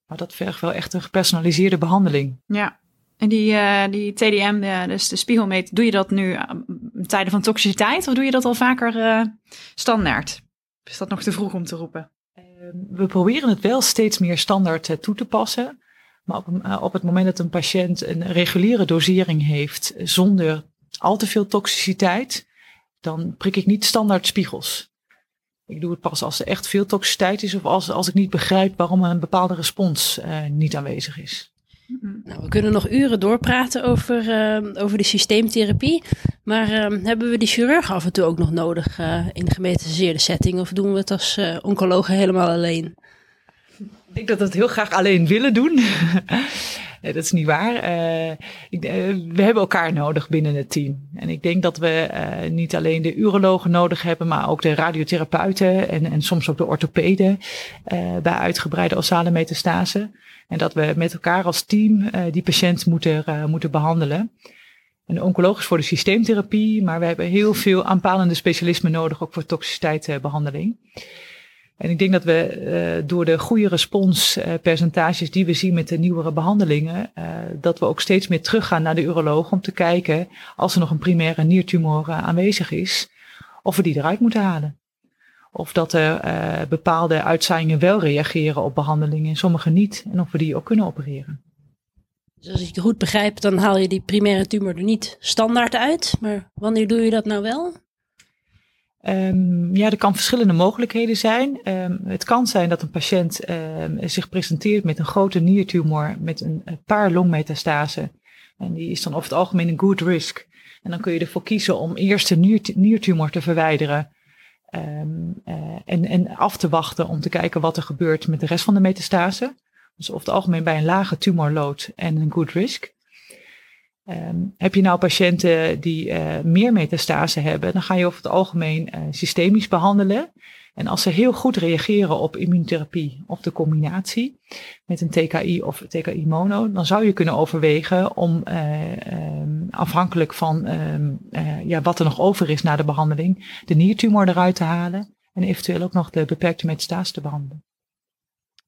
Maar dat vergt wel echt een gepersonaliseerde behandeling. Ja, en die, die TDM, dus de spiegelmeet, doe je dat nu in tijden van toxiciteit of doe je dat al vaker standaard? Is dat nog te vroeg om te roepen? Ehm, we proberen het wel steeds meer standaard toe te passen. Maar op, op het moment dat een patiënt een reguliere dosering heeft zonder al te veel toxiciteit, dan prik ik niet standaard spiegels. Ik doe het pas als er echt veel toxiciteit is of als, als ik niet begrijp waarom een bepaalde respons uh, niet aanwezig is. Nou, we kunnen nog uren doorpraten over, uh, over de systeemtherapie. Maar uh, hebben we die chirurg af en toe ook nog nodig in de gemetastaseerde setting? Of doen we het als oncologen helemaal alleen? Ik denk dat we het heel graag alleen willen doen. Dat is niet waar. Ik, uh, we hebben elkaar nodig binnen het team. En ik denk dat we uh, niet alleen de urologen nodig hebben, maar ook de radiotherapeuten en, en soms ook de orthopeden bij uitgebreide ossale metastase. En dat we met elkaar als team die patiënt moeten, moeten behandelen. En de oncologisch voor de systeemtherapie, maar we hebben heel veel aanpalende specialismen nodig, ook voor toxiciteitsbehandeling. En ik denk dat we uh, door de goede responspercentages die we zien met de nieuwere behandelingen, uh, dat we ook steeds meer teruggaan naar de uroloog om te kijken, als er nog een primaire niertumor aanwezig is, of we die eruit moeten halen. Of dat er bepaalde uitzaaiingen wel reageren op behandelingen en sommige niet. En of we die ook kunnen opereren. Dus als ik het goed begrijp, dan haal je die primaire tumor er niet standaard uit. Maar wanneer doe je dat nou wel? Um, ja, er kan verschillende mogelijkheden zijn. Um, het kan zijn dat een patiënt um, zich presenteert met een grote niertumor met een, paar longmetastasen. En die is dan over het algemeen een good risk. En dan kun je ervoor kiezen om eerst de niertumor te verwijderen. Uh, en, en af te wachten om te kijken wat er gebeurt met de rest van de metastasen. Dus over het algemeen bij een lage tumorload en een good risk. Um, heb je nou patiënten die uh, meer metastase hebben, dan ga je over het algemeen uh, systemisch behandelen. En als ze heel goed reageren op immuuntherapie of de combinatie met een TKI of TKI mono, dan zou je kunnen overwegen om uh, um, afhankelijk van um, ja, wat er nog over is na de behandeling, de niertumor eruit te halen en eventueel ook nog de beperkte metastase te behandelen.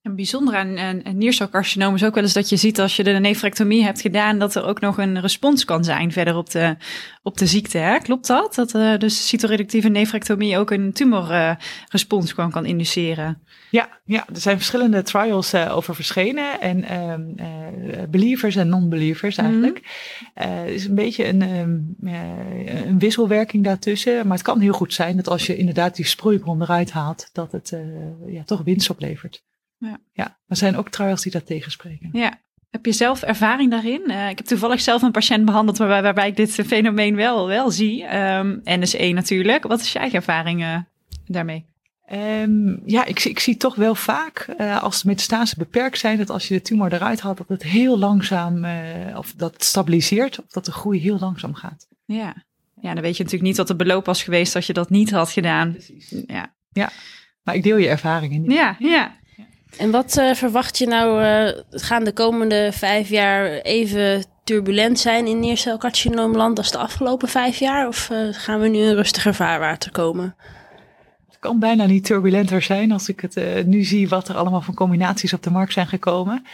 Een bijzonder aan een niercelcarcinoom is ook wel eens dat je ziet als je de nefrectomie hebt gedaan, dat er ook nog een respons kan zijn verder op de, op de ziekte. Hè? Klopt dat? Dat uh, dus cytoreductieve nefrectomie ook een tumorrespons uh, kan, kan induceren? Ja, ja, er zijn verschillende trials uh, over verschenen. En um, believers en non-believers eigenlijk. Mm -hmm. is een beetje een, um, een wisselwerking daartussen. Maar het kan heel goed zijn dat als je inderdaad die sproeibron eruit haalt, dat het ja, toch winst oplevert. Ja. ja, er zijn ook trials die dat tegenspreken. Ja. Heb je zelf ervaring daarin? Uh, ik heb toevallig zelf een patiënt behandeld waarbij, waarbij ik dit fenomeen wel, wel zie. Um, ehm, NSE natuurlijk. Wat is je eigen ervaring uh, daarmee? Um, ja, ik, ik zie toch wel vaak, uh, als de metastase beperkt zijn, dat als je de tumor eruit haalt, dat het heel langzaam, of dat stabiliseert, of dat de groei heel langzaam gaat. Ja. ja, dan weet je natuurlijk niet wat de beloop was geweest als je dat niet had gedaan. Precies. Ja. ja, maar ik deel je ervaringen niet. Ja, ja. En wat uh, verwacht je nou? Uh, gaan de komende vijf jaar even turbulent zijn in niercelcarcinoomland als de afgelopen vijf jaar? Of uh, gaan we nu in rustiger vaarwater komen? Het kan bijna niet turbulenter zijn als ik het nu zie wat er allemaal van combinaties op de markt zijn gekomen.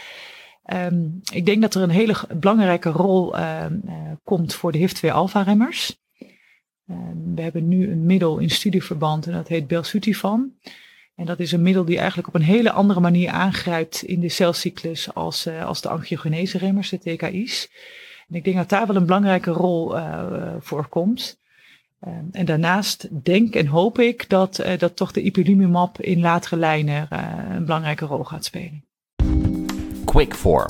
Um, ik denk dat er een hele belangrijke rol uh, komt voor de HIF-2-alpha-remmers. Ehm, we hebben nu een middel in studieverband en dat heet belzutifan. En dat is een middel die eigenlijk op een hele andere manier aangrijpt in de celcyclus als, uh, als de angiogenese-remmers, de TKI's. En ik denk dat daar wel een belangrijke rol uh, voor komt. Uh, en daarnaast denk en hoop ik dat, uh, dat toch de ipilimumab in latere lijnen een belangrijke rol gaat spelen. Quick 4.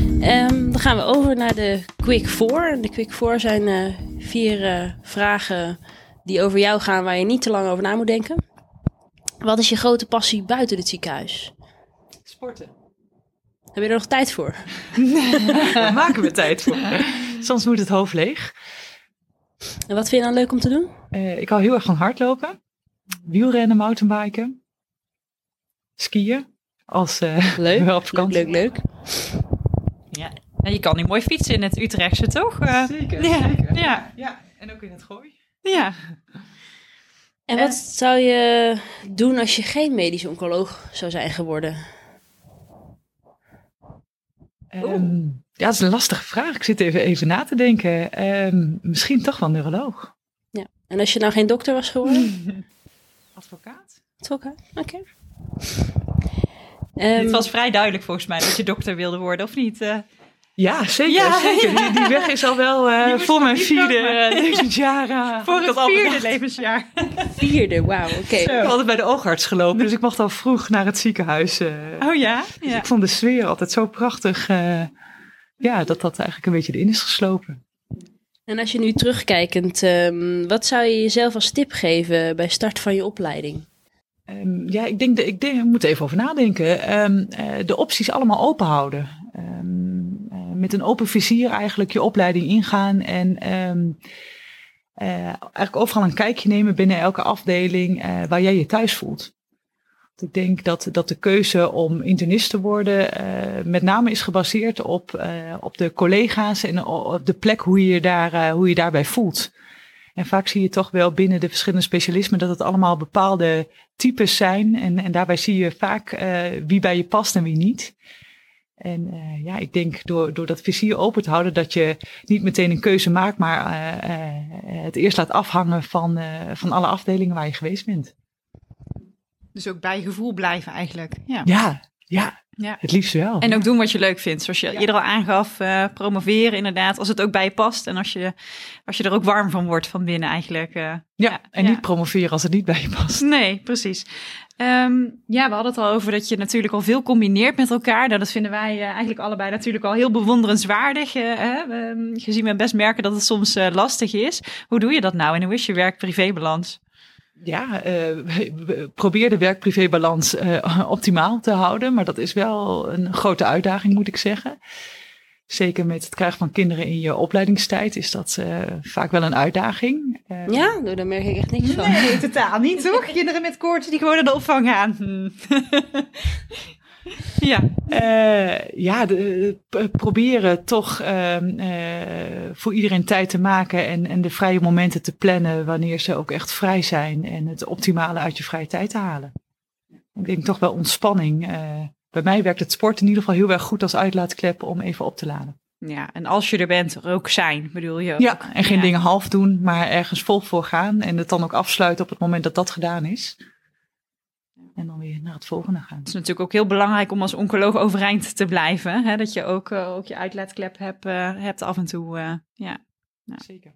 Um, dan gaan we over naar de Quick 4. De Quick 4 zijn vier vragen die over jou gaan waar je niet te lang over na moet denken. Wat is je grote passie buiten het ziekenhuis? Sporten. Heb je er nog tijd voor? Daar maken we tijd voor. Soms moet het hoofd leeg. En wat vind je dan leuk om te doen? Uh, ik hou heel erg van hardlopen, wielrennen, mountainbiken, skiën. Als uh, leuk, wel op vakantie. leuk, leuk, leuk. Ja. En je kan nu mooi fietsen in het Utrechtse, toch? Uh, zeker, ja. zeker. Ja. ja, en ook in het gooi. Ja. En wat zou je doen als je geen medisch oncoloog zou zijn geworden? Um, ja, dat is een lastige vraag. Ik zit even, even na te denken. Um, misschien toch wel neuroloog. Ja. En als je nou geen dokter was geworden? Advocaat. Advocaat, oké. Okay. Um, Het was vrij duidelijk volgens mij dat je dokter wilde worden, of niet? Uh, ja, zeker. Ja, zeker. Die, die, weg is al wel uh, voor mijn vierde uh, levensjaar. Uh, voor het vierde levensjaar. vierde, wauw, oké. Okay. Ik heb altijd bij de oogarts gelopen, dus ik mocht al vroeg naar het ziekenhuis. oh ja? Dus ja. ik vond de sfeer altijd zo prachtig. ja, dat dat eigenlijk een beetje erin is geslopen. En als je nu terugkijkend, um, wat zou je jezelf als tip geven bij start van je opleiding? Um, ja, ik denk, de, ik denk, ik moet even over nadenken. Um, de opties allemaal open houden met een open vizier eigenlijk je opleiding ingaan en um, uh, eigenlijk overal een kijkje nemen binnen elke afdeling uh, waar jij je thuis voelt. Ik denk dat, dat de keuze om internist te worden uh, met name is gebaseerd op, op de collega's en op de plek hoe je, daar, hoe je daarbij voelt. En vaak zie je toch wel binnen de verschillende specialismen dat het allemaal bepaalde types zijn. En, en daarbij zie je vaak wie bij je past en wie niet. En uh, ja, ik denk door, door dat vizier open te houden, dat je niet meteen een keuze maakt, maar uh, uh, het eerst laat afhangen van, van alle afdelingen waar je geweest bent. Dus ook bij je gevoel blijven eigenlijk. Ja, ja, ja, ja. het liefst wel. En ook doen wat je leuk vindt. Zoals je ja. eerder al aangaf, promoveren inderdaad. Als het ook bij je past en als je, als je er ook warm van wordt van binnen eigenlijk. ja, ja, en niet promoveren als het niet bij je past. Nee, precies. Um, ja, we hadden het al over dat je natuurlijk al veel combineert met elkaar. Nou, dat vinden wij uh, eigenlijk allebei natuurlijk al heel bewonderenswaardig. Uh? Um, gezien we best merken dat het soms uh, lastig is. Hoe doe je dat nou en hoe is je werk-privé-balans? Ja, we probeer de werk-privé-balans optimaal te houden. Maar dat is wel een grote uitdaging, moet ik zeggen. Zeker met het krijgen van kinderen in je opleidingstijd is dat uh, vaak wel een uitdaging. Uh, ja, nou, daar merk ik echt niks van. Nee, totaal niet, toch? Kinderen met koorts die gewoon naar de opvang gaan. Ja, uh, ja de, proberen toch voor iedereen tijd te maken en, en de vrije momenten te plannen wanneer ze ook echt vrij zijn en het optimale uit je vrije tijd te halen. Ik denk toch wel ontspanning bij mij werkt het sport in ieder geval heel erg goed als uitlaatklep om even op te laden. Ja, en als je er bent, er ook zijn, bedoel je? Ook. Ja, en geen ja. dingen half doen, maar ergens vol voor gaan en het dan ook afsluiten op het moment dat dat gedaan is. En dan weer naar het volgende gaan. Het is natuurlijk ook heel belangrijk om als oncoloog overeind te blijven. Hè? Dat je ook, uh, ook je uitlaatklep hebt, uh, hebt af en toe. Uh, ja. ja. Zeker.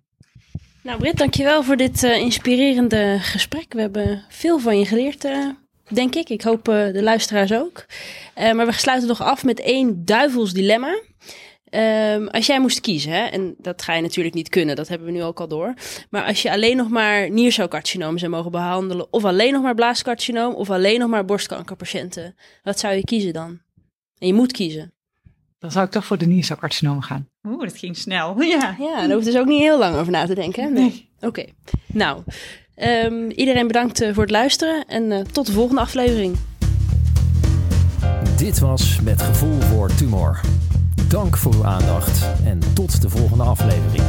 Nou Britt, dankjewel voor dit inspirerende gesprek. We hebben veel van je geleerd denk ik. Ik hoop uh, de luisteraars ook. Uh, maar we sluiten nog af met één duivels dilemma. Um, als jij moest kiezen, hè, en dat ga je natuurlijk niet kunnen, dat hebben we nu ook al door. Maar als je alleen nog maar niercelcarcinoom zou mogen behandelen, of alleen nog maar blaascarcinoom, of alleen nog maar borstkankerpatiënten, wat zou je kiezen dan? En je moet kiezen. Dan zou ik toch voor de niercelcarcinoom gaan. Oeh, dat ging snel. Ja, ja daar hoeft dus ook niet heel lang over na te denken. Hè? Nee. nee. Oké, okay. nou. Um, iedereen bedankt uh, voor het luisteren en uh, tot de volgende aflevering. Dit was Met Gevoel voor Tumor. Dank voor uw aandacht en tot de volgende aflevering.